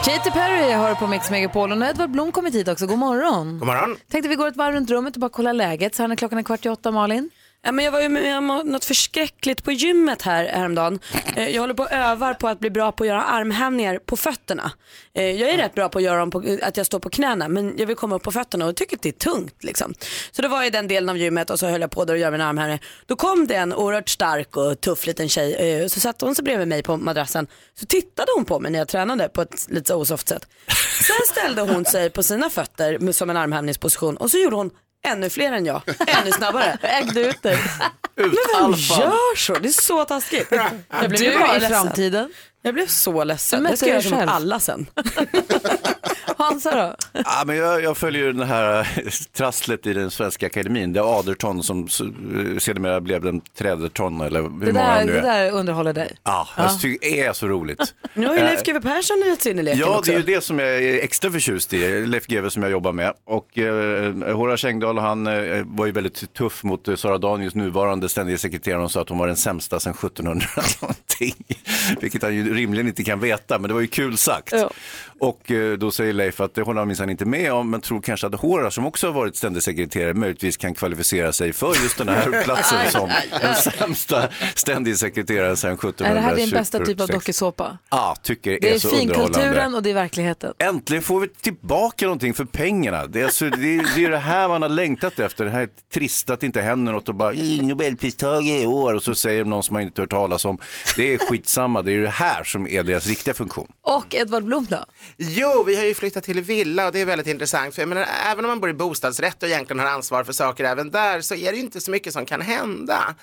Katy Perry har på Mix Megapol och nu har Edvard Blom kommit hit också. God morgon. God morgon. Tänkte vi går ett varv runt rummet och bara kolla läget. Så här när klockan är kvart i åtta, Malin. Ja, men jag var ju med om något förskräckligt på gymmet här häromdagen. Eh, jag håller på och övar på att bli bra på att göra armhävningar på fötterna. Eh, jag är rätt bra på att göra dem på, att jag står på knäna men jag vill komma upp på fötterna och tycker att det är tungt. Liksom. Så då var jag i den delen av gymmet och så höll jag på där och göra mina armhävningar. Då kom det en oerhört stark och tuff liten tjej. Eh, så satte hon sig bredvid mig på madrassen. Så tittade hon på mig när jag tränade på ett lite osoft sätt. Sen ställde hon sig på sina fötter som en armhävningsposition och så gjorde hon ännu fler än jag, ännu snabbare. Ägde ut dig. Men vem gör så? Det är så taskigt. Jag blev Du bara i ledsen. framtiden. Jag blev så ledsen. Du mätte Jag ska göra som alla sen. *laughs* Hansa då? Ja, men jag, jag följer ju det här eh, trasslet i den svenska akademin. Det är Aderton som eh, sedermera blev den Träderton eller hur Det många där, nu det är. där underhåller dig. Ja, jag tycker det är så roligt. Nu har ju Eh, Leif GW Persson gett sig in i leken Ja, också. det är ju det som jag är extra förtjust i, Leif GW som jag jobbar med. Och eh, Horace Engdahl, han eh, var ju väldigt tuff mot eh, Sara Danius nuvarande ständiga sekreterare och sa att hon var den sämsta sedan 1700 någonting. *laughs* Vilket han ju rimligen inte kan veta, men det var ju kul sagt. Ja. Och eh, då säger Leif att det håller han minsann inte med om, men tror kanske att Horace som också har varit ständig sekreterare möjligtvis kan kvalificera sig för just den här *laughs* platsen som den sämsta ständig sekreterare sedan 1726. Är det här din bästa typ av dokusåpa? Ja, tycker det, Det är är så underhållande. finkulturen och det är verkligheten. Äntligen får vi tillbaka någonting för pengarna. Det är, alltså, det, är, det är det här man har längtat efter. Det här är trist att det inte händer något och bara "Ih, Nobelpristagare i år och så säger någon som man inte hört talas om. Det är skitsamma, det är det här som är deras riktiga funktion. Och Edvard Blom då? Jo, vi har ju flyttat till villa och det är väldigt intressant. För jag menar, även om man bor i bostadsrätt och egentligen har ansvar för saker även där så är det ju inte så mycket som kan hända.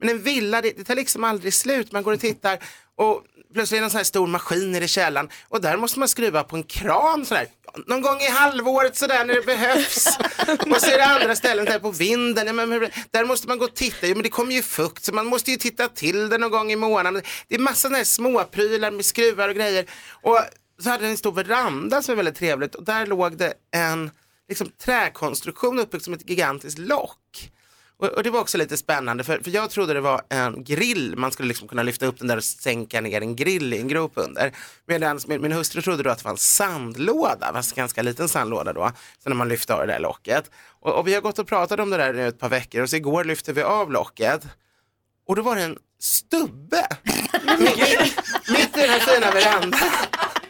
Men en villa, det, det tar liksom aldrig slut. Man går och tittar och plötsligt är det en sån här stor maskin i källaren och där måste man skruva på en kran sådär. Någon gång i halvåret sådär när det behövs. *laughs* och så är det andra ställen där på vinden. Ja, men, men, där måste man gå och titta. Jo, men det kommer ju fukt så man måste ju titta till det någon gång i månaden. Det är massa sådana här småprylar med skruvar och grejer. Och så hade den en stor veranda som är väldigt trevligt och där låg det en liksom, träkonstruktion uppbyggd som ett gigantiskt lock. Och, och det var också lite spännande för, för jag trodde det var en grill, man skulle liksom kunna lyfta upp den där och sänka ner en grill i en grop under. Medan min, min hustru trodde då att det var en sandlåda, fast en ganska liten sandlåda då, så när man lyfte av det där locket. Och, och vi har gått och pratat om det där nu ett par veckor och så igår lyfte vi av locket och då var det en stubbe *laughs* mitt, mitt i den här fina verandan.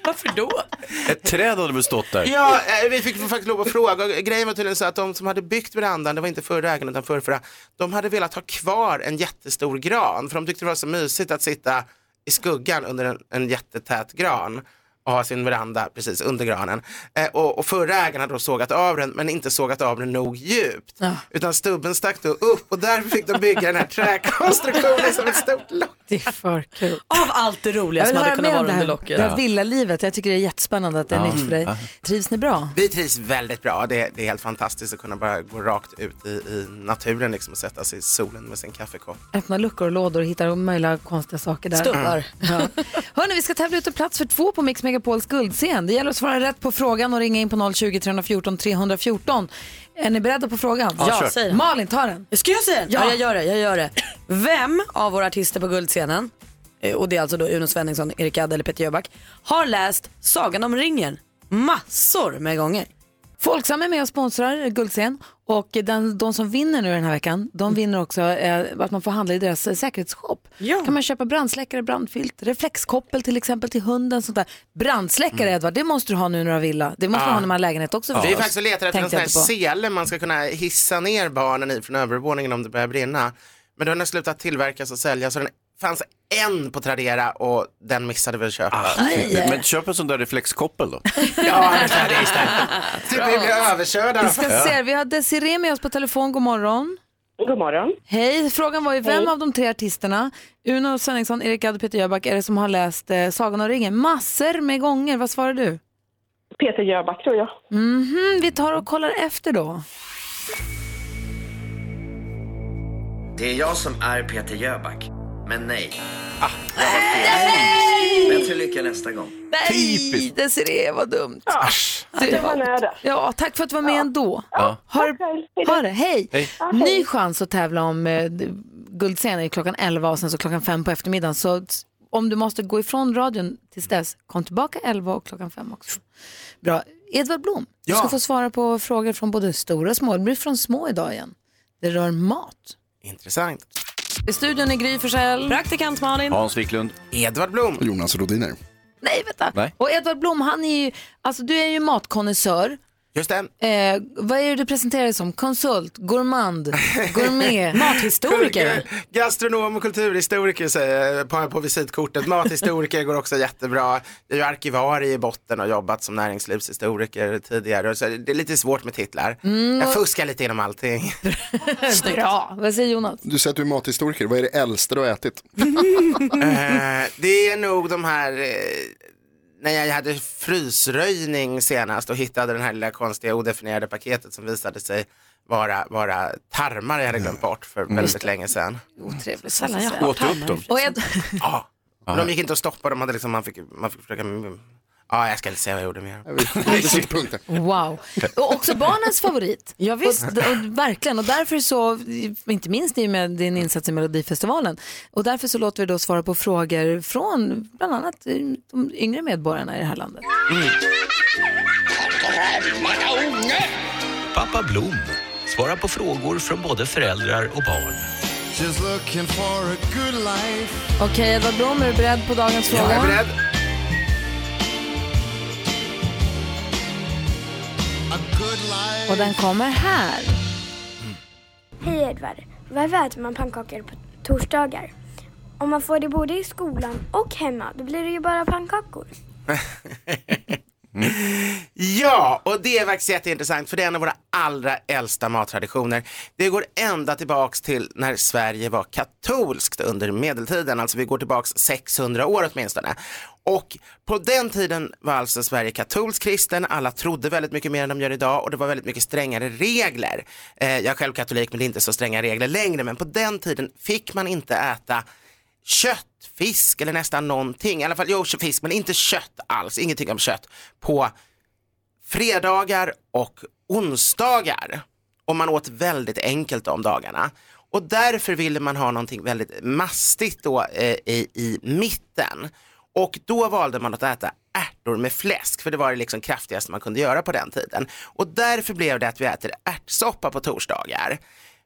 Varför då? Ett träd hade väl stått där? Ja, eh, vi fick faktiskt lov att fråga. Grejen var tydligen så att de som hade byggt verandan, det var inte förra ägaren utan förrförra, de hade velat ha kvar en jättestor gran för de tyckte det var så mysigt att sitta i skuggan under en, en jättetät gran och ha sin veranda precis under granen. Eh, och, och förra ägaren hade då sågat av den men inte sågat av den nog djupt. Ja. Utan stubben stack då upp och därför fick de bygga den här träkonstruktionen som ett stort lock. Det är för kul. Av allt det roliga som hade kunnat vara det under locket. det här villalivet. Jag tycker det är jättespännande att det är Ja. nytt för dig. Ja. Trivs ni bra? Vi trivs väldigt bra. Det är, det är helt fantastiskt att kunna bara gå rakt ut i, i naturen liksom, och sätta sig i solen med sin kaffekopp. Öppna luckor och lådor och hittar möjliga konstiga saker där. Stubbar. Ja. Hörrni, vi ska tävla ut en plats för två på Mix Megapols guldscen. Det gäller att svara rätt på frågan och ringa in på 020 314 314. Är ni beredda på frågan? Ja, kör. säg den. Malin, ta den. Ska jag säga den? Ja. jag gör det. Jag gör det. Vem av våra artister på Guldscenen, eh, och det är alltså då Uno Svenningsson, Erik Gadd eller Peter Jöback, har läst Sagan om ringen massor med gånger? Folksam är med och sponsrar Guldscen och den, de som vinner nu den här veckan, de vinner också eh, att man får handla i deras eh, säkerhetsshop. kan man köpa brandsläckare, brandfilt, reflexkoppel till exempel till hunden. Sånt där. Brandsläckare Edvard, det måste du ha nu när du har villa. Det måste Ja. du ha när man har lägenhet också. Vi är förstås. faktiskt och letar efter en Tänkte sån här jag inte på. sele man ska kunna hissa ner barnen i från övervåningen om det börjar brinna. Men den har slutat tillverkas och säljas så den fanns en på Tradera och den missade vi att köpa. Men köp en sån där reflexkoppel då. *laughs* Ja, det är istället. *laughs* Typ vi blir överkörda. Vi ska se, vi har Desiree med oss på telefon. God morgon. God morgon. Hej, frågan var ju vem Hej. av de tre artisterna, Uno Svenningsson, Erik Gadd och Peter Jöback, är det som har läst eh, Sagan om ringen massor med gånger? Vad svarar du? Peter Jöback tror jag. Mhm, vi tar och kollar efter då. Det är jag som är Peter Jöback. Men nej. Ah. Jag har fel. Bättre lycka nästa gång. Nej, Desiree, vad dumt. Du, det var nära. Ja, tack för att du var med ändå. Ja. Ha, ha det, hej. Hej. Ny chans att tävla om eh, Guldscenen är klockan 11 och sen så klockan 5 på eftermiddagen. Så om du måste gå ifrån radion tills dess, kom tillbaka 11 och klockan 5 också. Bra. Edvard Blom, du Ja. ska få svara på frågor från både stora och små. Det blir från små idag igen. Det rör mat. Intressant. I studion är Gry Forssell. Praktikant Malin. Hans Wiklund. Edvard Blom. Jonas Rodiner. Nej, vänta. Nej. Och Edvard Blom, han är ju, alltså du är ju matkonnässör. Just det. Eh, vad är det du presenterar dig som? Konsult, gourmand, *laughs* gourmet? Gastronom och kulturhistoriker säger jag på, på visitkortet. Mathistoriker går också jättebra. Jag är ju arkivarie i botten och jobbat som näringslivshistoriker tidigare. Så det är lite svårt med titlar. Mm, Jag fuskar lite inom allting. *laughs* Bra. Vad säger Jonas? Du säger att du är mathistoriker, vad är det äldsta du har ätit? *laughs* Eh, det är nog de här, eh, när jag hade frysröjning senast och hittade den här lilla konstiga odefinierade paketet som visade sig vara, vara tarmar jag hade glömt bort för Mm. väldigt länge sedan. Otrevligt. Sällan jag Åt du upp dem? Och jag, Ja, de gick inte att stoppa, de hade liksom, man fick, man fick försöka, ja jag ska inte säga vad jag gjorde mer. Wow. Och också barnens favorit. Ja, visst. Och, verkligen. Och därför så, inte minst i och med din insats i Melodifestivalen, och därför så låter vi då svara på frågor från bland annat eh, de yngre medborgarna i det här landet. Ungar! Pappa Blom svarar på frågor från både föräldrar och barn. Okej, Edvard Blom, är du beredd på dagens fråga? Jag är beredd. Och den kommer här. Hej Edvard. Varför äter man pannkakor på torsdagar? Om man får det både i skolan och hemma, då blir det ju bara pannkakor. *laughs* *laughs* Ja, och det är faktiskt jätteintressant för det är en av våra allra äldsta mattraditioner. Det går ända tillbaks till när Sverige var katolskt under medeltiden, alltså vi går tillbaks 600 år åtminstone. Och på den tiden var alltså Sverige katolskt kristen, alla trodde väldigt mycket mer än de gör idag och det var väldigt mycket strängare regler. Eh, jag är själv katolik men det är inte så stränga regler längre, men på den tiden fick man inte äta kött, fisk eller nästan någonting. I alla fall, jo, fisk men inte kött alls, ingenting om kött på fredagar och onsdagar. Och man åt väldigt enkelt de dagarna. Och därför ville man ha någonting väldigt mastigt då eh, i, i mitten. Och då valde man att äta ärtor med fläsk, för det var det liksom kraftigaste man kunde göra på den tiden. Och därför blev det att vi äter ärtsoppa på torsdagar.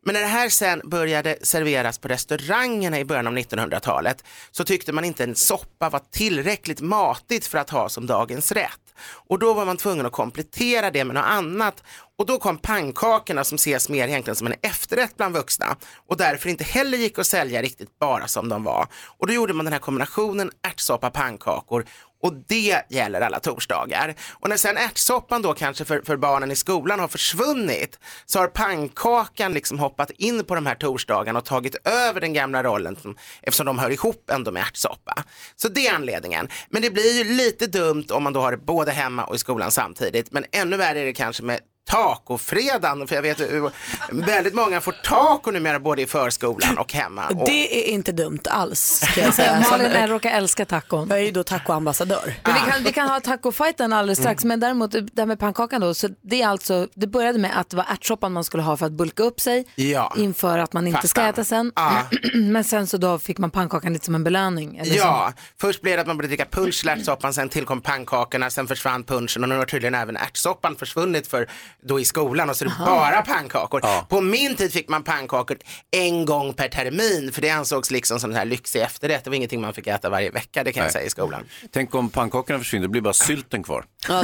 Men när det här sen började serveras på restaurangerna i början av 1900-talet så tyckte man inte en soppa var tillräckligt matigt för att ha som dagens rätt. Och då var man tvungen att komplettera det med något annat. Och då kom pannkakorna som ses mer egentligen som en efterrätt bland vuxna och därför inte heller gick att sälja riktigt bara som de var. Och då gjorde man den här kombinationen ärtsoppa pannkakor och det gäller alla torsdagar. Och när sen ärtsoppan då kanske för, för barnen i skolan har försvunnit så har pannkakan liksom hoppat in på de här torsdagarna och tagit över den gamla rollen som, eftersom de hör ihop ändå med ärtsoppa. Så det är anledningen. Men det blir ju lite dumt om man då har det både hemma och i skolan samtidigt. Men ännu värre är det kanske med tacofredagen, för jag vet att väldigt många får taco numera både i förskolan och hemma. Och, Det är inte dumt alls ska jag säga. *laughs* Malin jag råkar älska tacon. Jag är ju då tacoambassadör. Men vi, kan, vi kan ha tacofajten alldeles strax, men däremot det här med pannkakan då, så det är alltså, det började med att det var ärtsoppan man skulle ha för att bulka upp sig Ja. inför att man inte ska Fattar. äta sen. Ja. *clears throat* men sen så då fick man pannkakan lite som en belöning. eller Ja, först blev det att man började dricka punsch till ärtsoppan, sen tillkom pannkakorna, sen försvann punschen och nu har tydligen även ärtsoppan försvunnit för då i skolan och så är det Aha. bara pannkakor. På min tid fick man pannkakor en gång per termin för det ansågs liksom som en här lyxig efterrätt. Det var ingenting man fick äta varje vecka, det kan jag Nej. säga i skolan. Tänk om pannkakorna försvinner, det blir bara sylten kvar. Ja,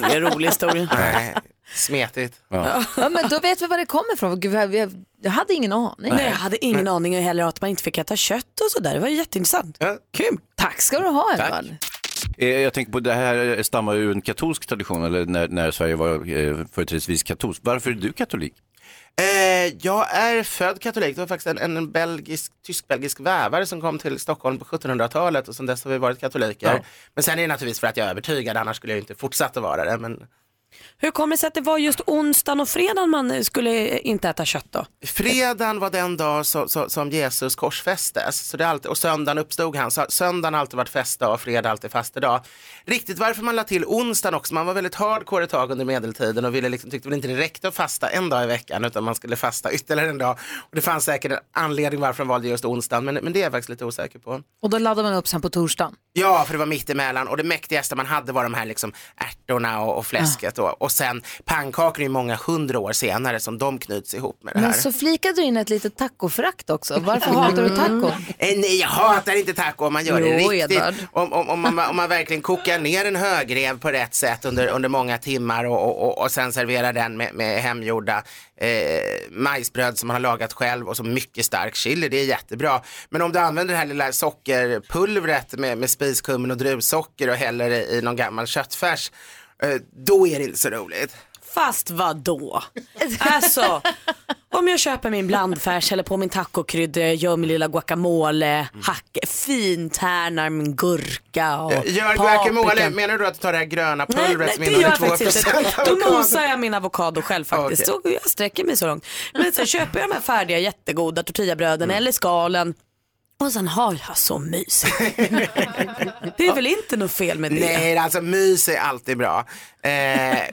det är en rolig historia. Nej, smetigt. Ja. Ja, men då vet vi var det kommer ifrån. Jag, jag, jag hade ingen aning. Nej, jag hade ingen aning heller att man inte fick äta kött och sådär. Det var jätteintressant. Kul. Tack ska du ha Tack. Edvard. Eh, Jag tänker på det här stammar ur en katolsk tradition, eller när, när Sverige var eh, företrädesvis katolsk. Varför är du katolik? Eh, jag är född katolik. Det var faktiskt en, en belgisk, tysk-belgisk vävare som kom till Stockholm på 1700-talet och sedan dess har vi varit katoliker. Ja. Men sen är det naturligtvis för att jag är övertygad, annars skulle jag inte fortsatt att vara det. Men Hur kommer det sig att det var just onsdagen och fredagen man skulle inte äta kött då? fredagen var den dag så, så, som Jesus korsfästes så det alltid, och söndagen uppstod han. Så söndagen har alltid varit festdag och fredag alltid fastedag. Riktigt varför man la till onsdagen också, man var väldigt hardcore ett tag under medeltiden och ville liksom, tyckte väl inte det räckte att fasta en dag i veckan utan man skulle fasta ytterligare en dag. Och det fanns säkert en anledning varför de valde just onsdagen men, men det är jag faktiskt lite osäker på. Och då laddade man upp sen på torsdagen. Ja, för det var mitt emellan och det mäktigaste man hade var de här liksom ärtorna och, och fläsket och, och sen pannkakor är ju många hundra år senare som de knyts ihop med det här. Men så flikade du in ett litet tacoförakt också. *laughs* Varför hatar du taco? Eh, Nej, jag hatar inte taco om man gör det Jo, riktigt. Om, om, om, man, om man verkligen kokar ner en högrev på rätt sätt under, under många timmar och, och, och, och sen serverar den med, med hemgjorda eh, majsbröd som man har lagat själv och så mycket stark chili, det är jättebra. Men om du använder det här lilla sockerpulvret med, med spiskummin och druvsocker och häller i, i någon gammal köttfärs, då är det inte så roligt. Fast vad då? Alltså, om jag köper min blandfärs eller på min tacokrydda, gör min lilla guacamole, hack, fintärnar min gurka och Gör paprika. guacamole, menar du att du tar det här gröna pulvret nej som gör innehåller faktiskt 2% inte. Då mosar jag min avokado själv faktiskt. Okej. Så jag sträcker mig så långt. Men sen köper jag de här färdiga jättegoda tortillabröden eller skalen. Och sen har jag så mysigt. det är väl inte något fel med det? Nej, alltså mys är alltid bra. Eh,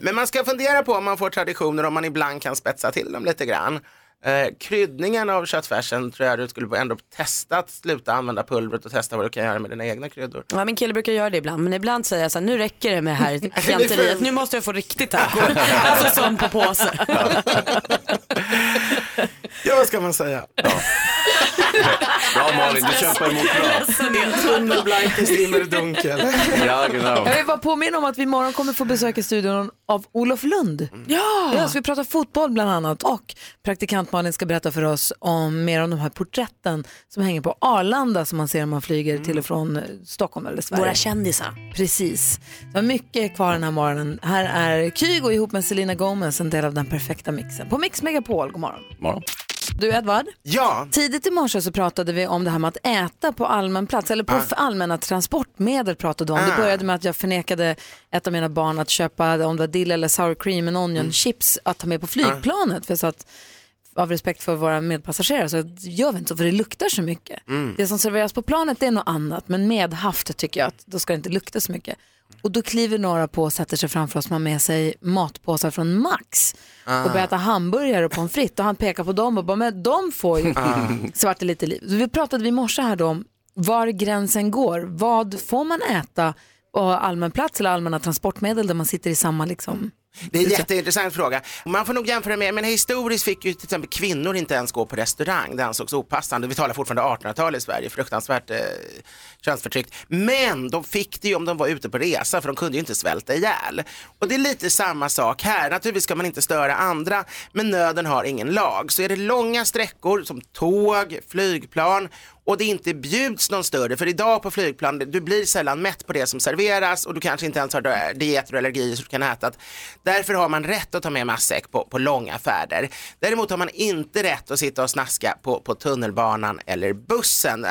men man ska fundera på om man får traditioner, om man ibland kan spetsa till dem lite grann. Eh, kryddningen av köttfärsen tror jag du skulle ändå testa att sluta använda pulvret och testa vad du kan göra med dina egna kryddor. Ja, min kille brukar göra det ibland, men ibland säger jag så här, nu räcker det med det här *laughs* fjanteriet, nu måste jag få riktigt taco. *laughs* alltså sån på påse. Ja, vad ska man säga? *laughs* Bra Malin, du kämpar emot bra. Tunnelblankt i dunkel. Ja, genau. Jag vill bara påminna om att vi imorgon kommer få besök i studion av Olof Lund. Ja! ja så vi pratar fotboll bland annat och praktikant Malin ska berätta för oss om mer om de här porträtten som hänger på Arlanda som man ser när man flyger till och från eh, Stockholm eller Sverige. Våra kändisar. Precis. Så mycket kvar den här morgonen. Här är Kygo ihop med Selena Gomez, en del av den perfekta mixen. På Mix Megapol, god morgon. Morgon. Du Edvard, Ja, tidigt i morse så pratade vi om det här med att äta på allmän plats, eller på Ah. allmänna transportmedel pratade du om. Det Ah. började med att jag förnekade ett av mina barn att köpa, om det var dill eller sour cream and onion Mm. chips, att ta med på flygplanet. För jag sa att av respekt för våra medpassagerare så gör vi inte så för det luktar så mycket. Mm. Det som serveras på planet är något annat men med haft tycker jag att då ska det inte lukta så mycket. Och då kliver några på och sätter sig framför oss som har med sig matpåsar från Max Ah. och börjar äta hamburgare och pommes frites och han pekar på dem och bara men de får ju *laughs* Ah. svart lite liv. Så vi pratade vi i morse här då om var gränsen går. Vad får man äta på allmän plats eller allmänna transportmedel där man sitter i samma liksom Det är en jätteintressant fråga. Man får nog jämföra med, men historiskt fick ju till exempel kvinnor inte ens gå på restaurang. Det ansågs opassande. Vi talar fortfarande 1800-tal i Sverige, fruktansvärt eh, könsförtryckt. Men de fick det ju om de var ute på resa, för de kunde ju inte svälta ihjäl. Och det är lite samma sak här. Naturligtvis ska man inte störa andra, men nöden har ingen lag. Så är det långa sträckor som tåg, flygplan och det inte bjuds någon större, för idag på flygplan, du blir sällan mätt på det som serveras och du kanske inte ens har dieter och allergier så du kan äta. Därför har man rätt att ta med matsäck på, på långa färder. Däremot har man inte rätt att sitta och snaska på, på tunnelbanan eller bussen.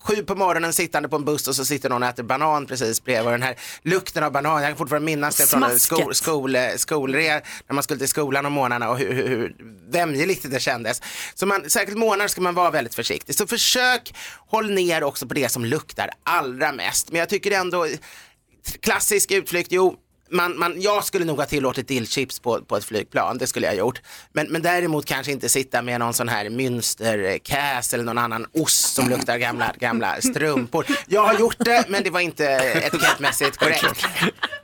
Sju på morgonen sittande på en buss och så sitter någon och äter banan precis bredvid och den här lukten av banan, jag kan fortfarande minnas det från skol, skol, skolre, när man skulle till skolan om morgnarna och hur, hur, hur vämjeligt det kändes. Så man, särskilt morgnar ska man vara väldigt försiktig. Så försök håll ner också på det som luktar allra mest. Men jag tycker ändå, klassisk utflykt, jo, man, man, jag skulle nog ha tillåtit dillchips på, på ett flygplan, det skulle jag ha gjort. Men, men däremot kanske inte sitta med någon sån här münsterkäs eller någon annan ost som luktar gamla, gamla strumpor. Jag har gjort det, men det var inte etikettmässigt korrekt. *laughs*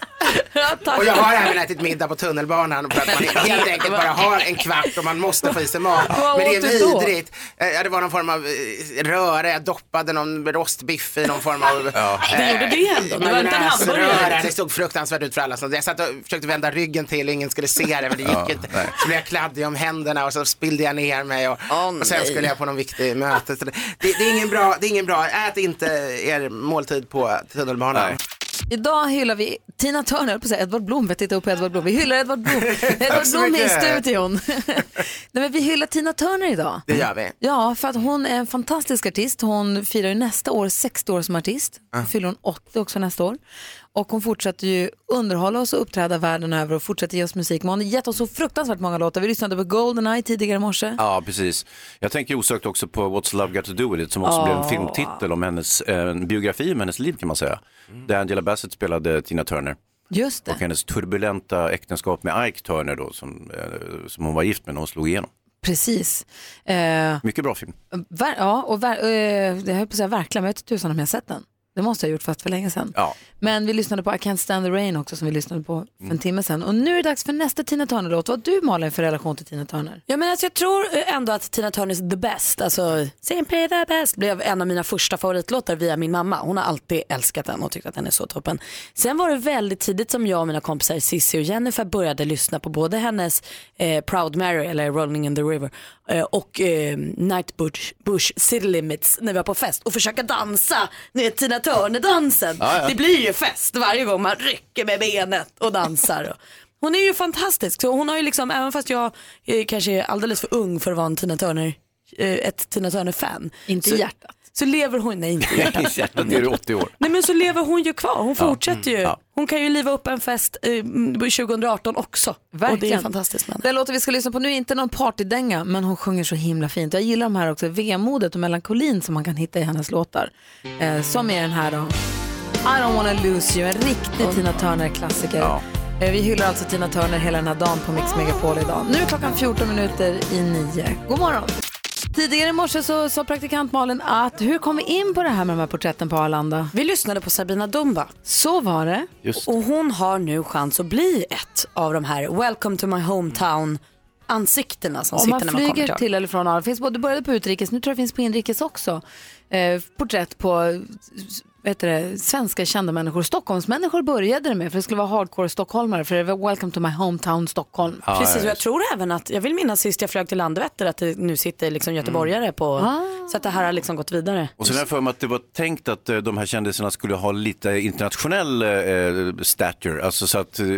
*laughs* Och jag har även ätit middag på tunnelbanan för att man helt enkelt bara har en kvart och man måste få i sig mat. Vad Men det är vidrigt. Eh, Ja, det var någon form av eh, röra, jag doppade någon rostbiff i någon form av *laughs* Ja. eh, Det gjorde det ändå, det var inte en hamburgare. Det såg fruktansvärt ut för alla. Jag satt och försökte vända ryggen till och ingen skulle se det men det gick Ja, inte. nej. Så blev jag kladdig om händerna och så spillde jag ner mig och, och sen skulle jag på någon viktig möte. Det, det, är ingen bra, det är ingen bra, ät inte er måltid på tunnelbanan. Nej. Idag hyllar vi Tina Turner, jag på säga Edvard Blom, vet titta upp på Edvard Blom. Vi hyllar Edvard Blom. *laughs* Edvard Blom är i studion. *laughs* Nej, men vi hyllar Tina Turner idag. Det gör vi. Ja, för att hon är en fantastisk artist. Hon firar ju nästa år 60 år som artist. Då fyller hon 80 också nästa år. Och hon fortsätter ju underhålla oss och uppträda världen över och fortsätter ge oss musik. Men hon har gett oss så fruktansvärt många låtar. Vi lyssnade på Goldeneye tidigare i morse. Ja, precis. Jag tänker osökt också på What's Love Got To Do With It som också blev en filmtitel om hennes, eh, en biografi om hennes liv kan man säga. Där Angela Bassett spelade Tina Turner. Just det. Och hennes turbulenta äktenskap med Ike Turner då, som, eh, som hon var gift med när hon slog igenom. Precis. Eh, Mycket bra film. ja, och ver- eh, det höll på att säga verkligen, men jag vet tusan om jag har sett den. Det måste jag ha gjort fast för länge sedan. Ja. Men vi lyssnade på I Can't Stand the Rain också som vi lyssnade på för Mm. en timme sedan. Och nu är det dags för nästa Tina Turner-låt. Vad har du Malin för relation till Tina Turner? Ja, men alltså, jag tror ändå att Tina Turners The Best, alltså Simply the Best, blev en av mina första favoritlåtar via min mamma. Hon har alltid älskat den och tyckt att den är så toppen. Sen var det väldigt tidigt som jag och mina kompisar Cissi och Jennifer började lyssna på både hennes eh, Proud Mary eller Rolling in the River eh, och eh, Night Bush, Bush City Limits när vi var på fest och försöka dansa, ni vet Tina Turner-dansen. Ja, ja. Det blir ju fest varje gång man rycker med benet och dansar. Hon är ju fantastisk. Så hon har ju liksom, även fast jag eh, kanske är alldeles för ung för att vara en Tina Turner, eh, ett Tina Turner-fan. Inte så, i hjärtat. Så lever hon, nej inte i hjärtat. *laughs* Hjärtat är du 80 år. Nej men så lever hon ju kvar, hon Ja, fortsätter ju. mm, ja. Hon kan ju liva upp en fest eh, 2018 också. Och det är Verkligen. fantastiskt henne. Den låten vi ska lyssna på nu är inte någon partydänga, men hon sjunger så himla fint. Jag gillar de här också, vemodet och melankolin som man kan hitta i hennes låtar. Eh, som är den här då. I don't wanna lose you, en riktig Tina Turner-klassiker. Eh, vi hyllar alltså Tina Turner hela den här dagen på Mix Megapol idag. Nu är klockan 14 minuter i nio. God morgon! Tidigare i morse så sa praktikant Malin att hur kom vi in på det här med de här porträtten på Arlanda? Vi lyssnade på Sabina Dumba. Så var det. Och hon har nu chans att bli ett av de här Welcome to my hometown ansiktena som Om sitter man när man kommer flyger till till eller från Arlanda, finns både började på utrikes, nu tror jag det finns på inrikes också, eh, porträtt på heter det, svenska kända människor. Stockholmsmänniskor började det med för det skulle vara hardcore stockholmare för det var Welcome to my hometown Stockholm. Precis, och jag tror även att, jag vill minnas sist jag flög till Landvetter att det nu sitter liksom göteborgare på, Ah. så att det här har liksom gått vidare. Och sen har jag för mig att det var tänkt att eh, de här kändisarna skulle ha lite internationell eh, stature, alltså så att eh, eh,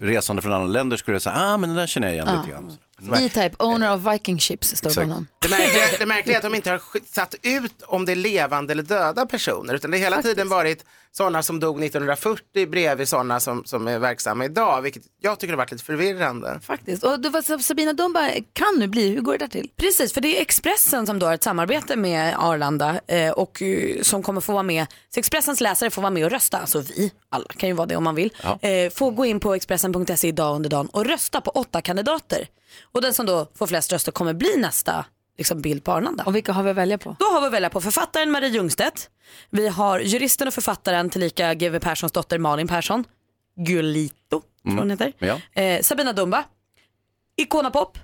resande från andra länder skulle säga, ah men den där känner jag igen Ja. lite grann. E-Type, owner of Viking Ships, står det honom. Det märkliga, det märkliga är att de inte har satt ut om det är levande eller döda personer, utan det har hela tiden varit sådana som dog 1940 bredvid sådana som, som är verksamma idag, vilket jag tycker har varit lite förvirrande. Faktiskt. Och var Sabina Dumba kan nu bli, hur går det där till? Precis, för det är Expressen som då har ett samarbete med Arlanda eh, och eh, som kommer få vara med, så Expressens läsare får vara med och rösta, alltså vi, alla kan ju vara det om man vill, Ja. eh, får gå in på Expressen.se idag under dagen och rösta på åtta kandidater. Och den som då får flest röster kommer bli nästa liksom, bild på Arlanda. Och vilka har vi att välja på? Då har vi att välja på författaren Marie Ljungstedt, vi har juristen och författaren tillika GW Perssons dotter Malin Persson, Gullito, tror hon heter. Ja. Eh, Sabina Dumba, Icona Pop,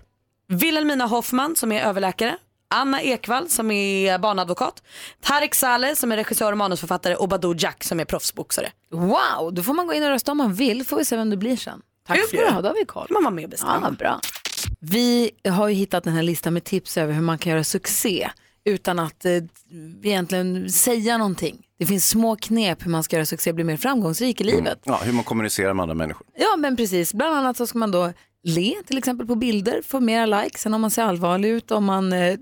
Wilhelmina Hoffman som är överläkare, Anna Ekvall som är barnadvokat, Tarek Saleh som är regissör och manusförfattare och Badou Jack som är proffsboxare. Wow, då får man gå in och rösta om man vill, får vi se vem det blir sen. Tack Hur ska du ha, då har vi koll. Man var med och bestämma. Ja, bra. Vi har ju hittat den här listan med tips över hur man kan göra succé utan att eh, egentligen säga någonting. Det finns små knep hur man ska göra succé och bli mer framgångsrik i livet. Ja, hur man kommunicerar med andra människor. Ja, men precis. Bland annat så ska man då le till exempel på bilder, få mera likes än om man ser allvarlig ut. Om man eh,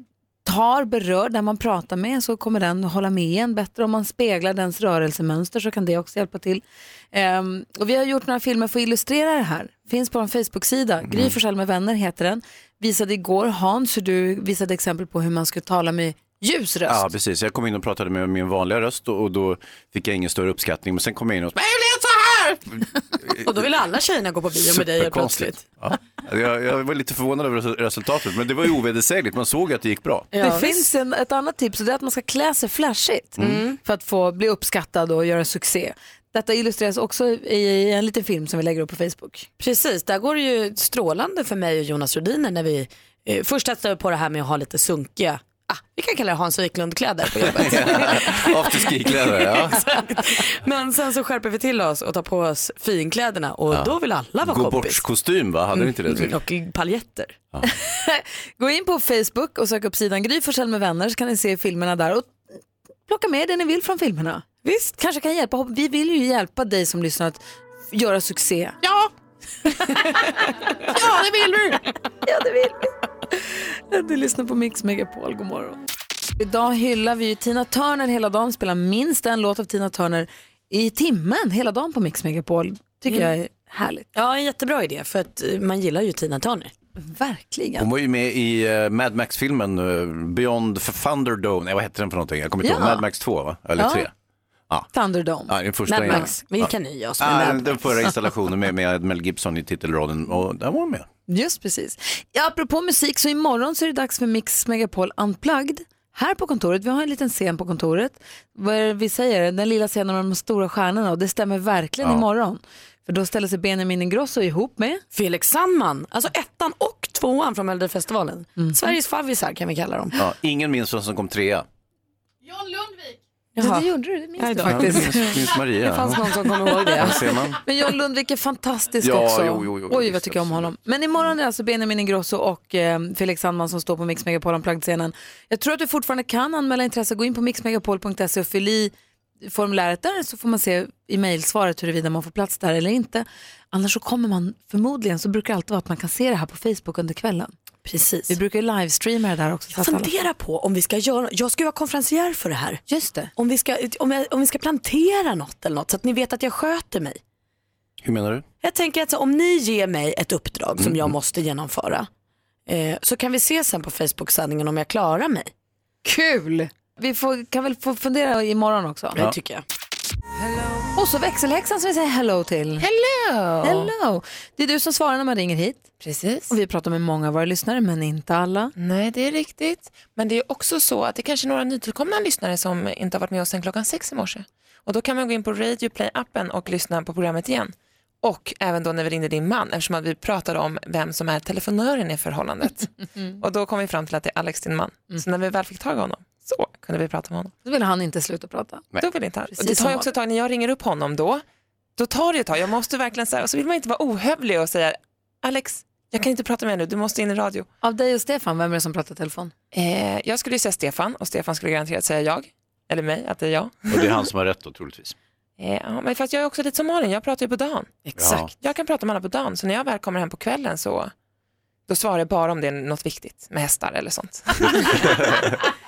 tar, berör den man pratar med så kommer den hålla med igen bättre. Om man speglar dens rörelsemönster så kan det också hjälpa till. Ehm, och vi har gjort några filmer för att illustrera det här. Finns på en Facebook-sida. Gry Forssell med vänner heter den. Visade igår Hans hur du visade exempel på hur man skulle tala med ljus röst. Ja, precis. Jag kom in och pratade med min vanliga röst och, och då fick jag ingen större uppskattning. Men sen kom jag in och så, Och då vill alla tjejerna gå på bio med dig helt plötsligt. Ja. Jag, jag var lite förvånad över resu- resultatet, men det var ju ovedersägligt. Man såg att det gick bra. det finns en, ett annat tips och det är att man ska klä sig flashigt Mm. för att få bli uppskattad och göra succé. Detta illustreras också i en liten film som vi lägger upp på Facebook. Precis, där går det ju strålande för mig och Jonas Rhodiner när vi eh, först testade på det här med att ha lite sunkiga, ah, vi kan kalla det Hans Wiklund-kläder på jobbet. *laughs* Afterski-kläder, ja. Men sen så skärper vi till oss och tar på oss finkläderna och Ja. då vill alla vara Gå kompis. bort kostym va? Hade du inte det? Mm, Och paljetter. *laughs* Gå in på Facebook och sök upp sidan Gry Forssell med vänner så kan ni se filmerna där och plocka med det ni vill från filmerna. Visst. Kanske kan hjälpa. Vi vill ju hjälpa dig som lyssnar att göra succé. Ja! *laughs* ja, det vill vi! ja, det vill vi. Du lyssnar på Mix Megapol. God morgon. Idag hyllar vi Tina Turner hela dagen, spelar minst en låt av Tina Turner i timmen hela dagen på Mix Megapol. Tycker jag är härligt. Ja, en jättebra idé för att eh, man gillar ju Tina Turner. Verkligen. Hon var ju med i eh, Mad Max-filmen uh, Beyond Thunderdome. Nej, vad hette den för någonting? Jag kommer inte Ja. ihåg. Mad Max 2, va? Eller Ja. 3? Ja. Thunderdome. Ja, den första Mad Max. Vi kan nöja oss med Ja, Mad den förra *laughs* installationen med, med Mel Gibson i titelrollen och där var hon med. Just precis. Ja, apropå musik så imorgon så är det dags för Mix Megapol Unplugged här på kontoret, vi har en liten scen på kontoret. Vad är det vi säger? Den lilla scenen med de stora stjärnorna och det stämmer verkligen Ja. imorgon. För då ställer sig Benjamin Ingrosso ihop med Felix Sandman, alltså ettan och tvåan från Melodifestivalen. Sveriges favvisar kan vi kalla dem. Ja, ingen minns vem som kom trea. Ja, det gjorde du, det minns du faktiskt. Ja, minns, Maria. Det fanns någon som kom ihåg det. Ja. Men John Lundvik är fantastisk Ja, också. jo, jo, jo, Oj, vad tycker jag om honom. Men imorgon är det alltså Benjamin Ingrosso och eh, Felix Sandman som står på Mix Megapol Unplugged-scenen. Jag tror att du fortfarande kan anmäla intresse. Gå in på mixmegapol.se och fyll i formuläret där så får man se i mejlsvaret huruvida man får plats där eller inte. Annars så kommer man förmodligen, så brukar det alltid vara att man kan se det här på Facebook under kvällen. Precis. Vi brukar ju livestreama det där också. så Jag alla- funderar på om vi ska göra, jag ska ju vara konferencier för det här. Just det. Om vi ska, om jag, om vi ska plantera något eller något så att ni vet att jag sköter mig. Hur menar du? Jag tänker att så, om ni ger mig ett uppdrag som Mm. jag måste genomföra eh, så kan vi se sen på Facebook-sändningen om jag klarar mig. Kul! Vi får, kan väl få fundera imorgon också. Det tycker jag. Och så växelhäxan som vi säger hello till. Hello! Hello! Det är du som svarar när man ringer hit. Precis. Och vi pratar med många av våra lyssnare, men inte alla. Nej, det är riktigt. Men det är också så att det kanske är några nytillkomna lyssnare som inte har varit med oss sedan klockan sex i morse. Och då kan man gå in på Radio Play-appen och lyssna på programmet igen. Och även då när vi ringde din man, eftersom att vi pratade om vem som är telefonören i förhållandet. *laughs* och då kom vi fram till att det är Alex, din man. Så när vi väl fick tag i honom, så kunde vi prata med honom. Då vill han inte sluta prata. Då vill inte han. Det tar ju också ett tag när jag ringer upp honom då. Då tar det ett tag. Jag måste verkligen säga, och så vill man inte vara ohövlig och säga Alex, jag kan inte prata med dig nu, du måste in i radio. Av dig och Stefan, vem är det som pratar telefon? Eh, jag skulle ju säga Stefan och Stefan skulle garanterat säga jag. Eller mig, att det är jag. Och det är han som har rätt då troligtvis. *laughs* Eh, ja, men fast jag är också lite som Malin, jag pratar ju på dagen. Exakt. Jag kan prata med alla på dagen, så när jag väl kommer hem på kvällen så då svarar jag bara om det är något viktigt med hästar eller sånt. *laughs* *laughs*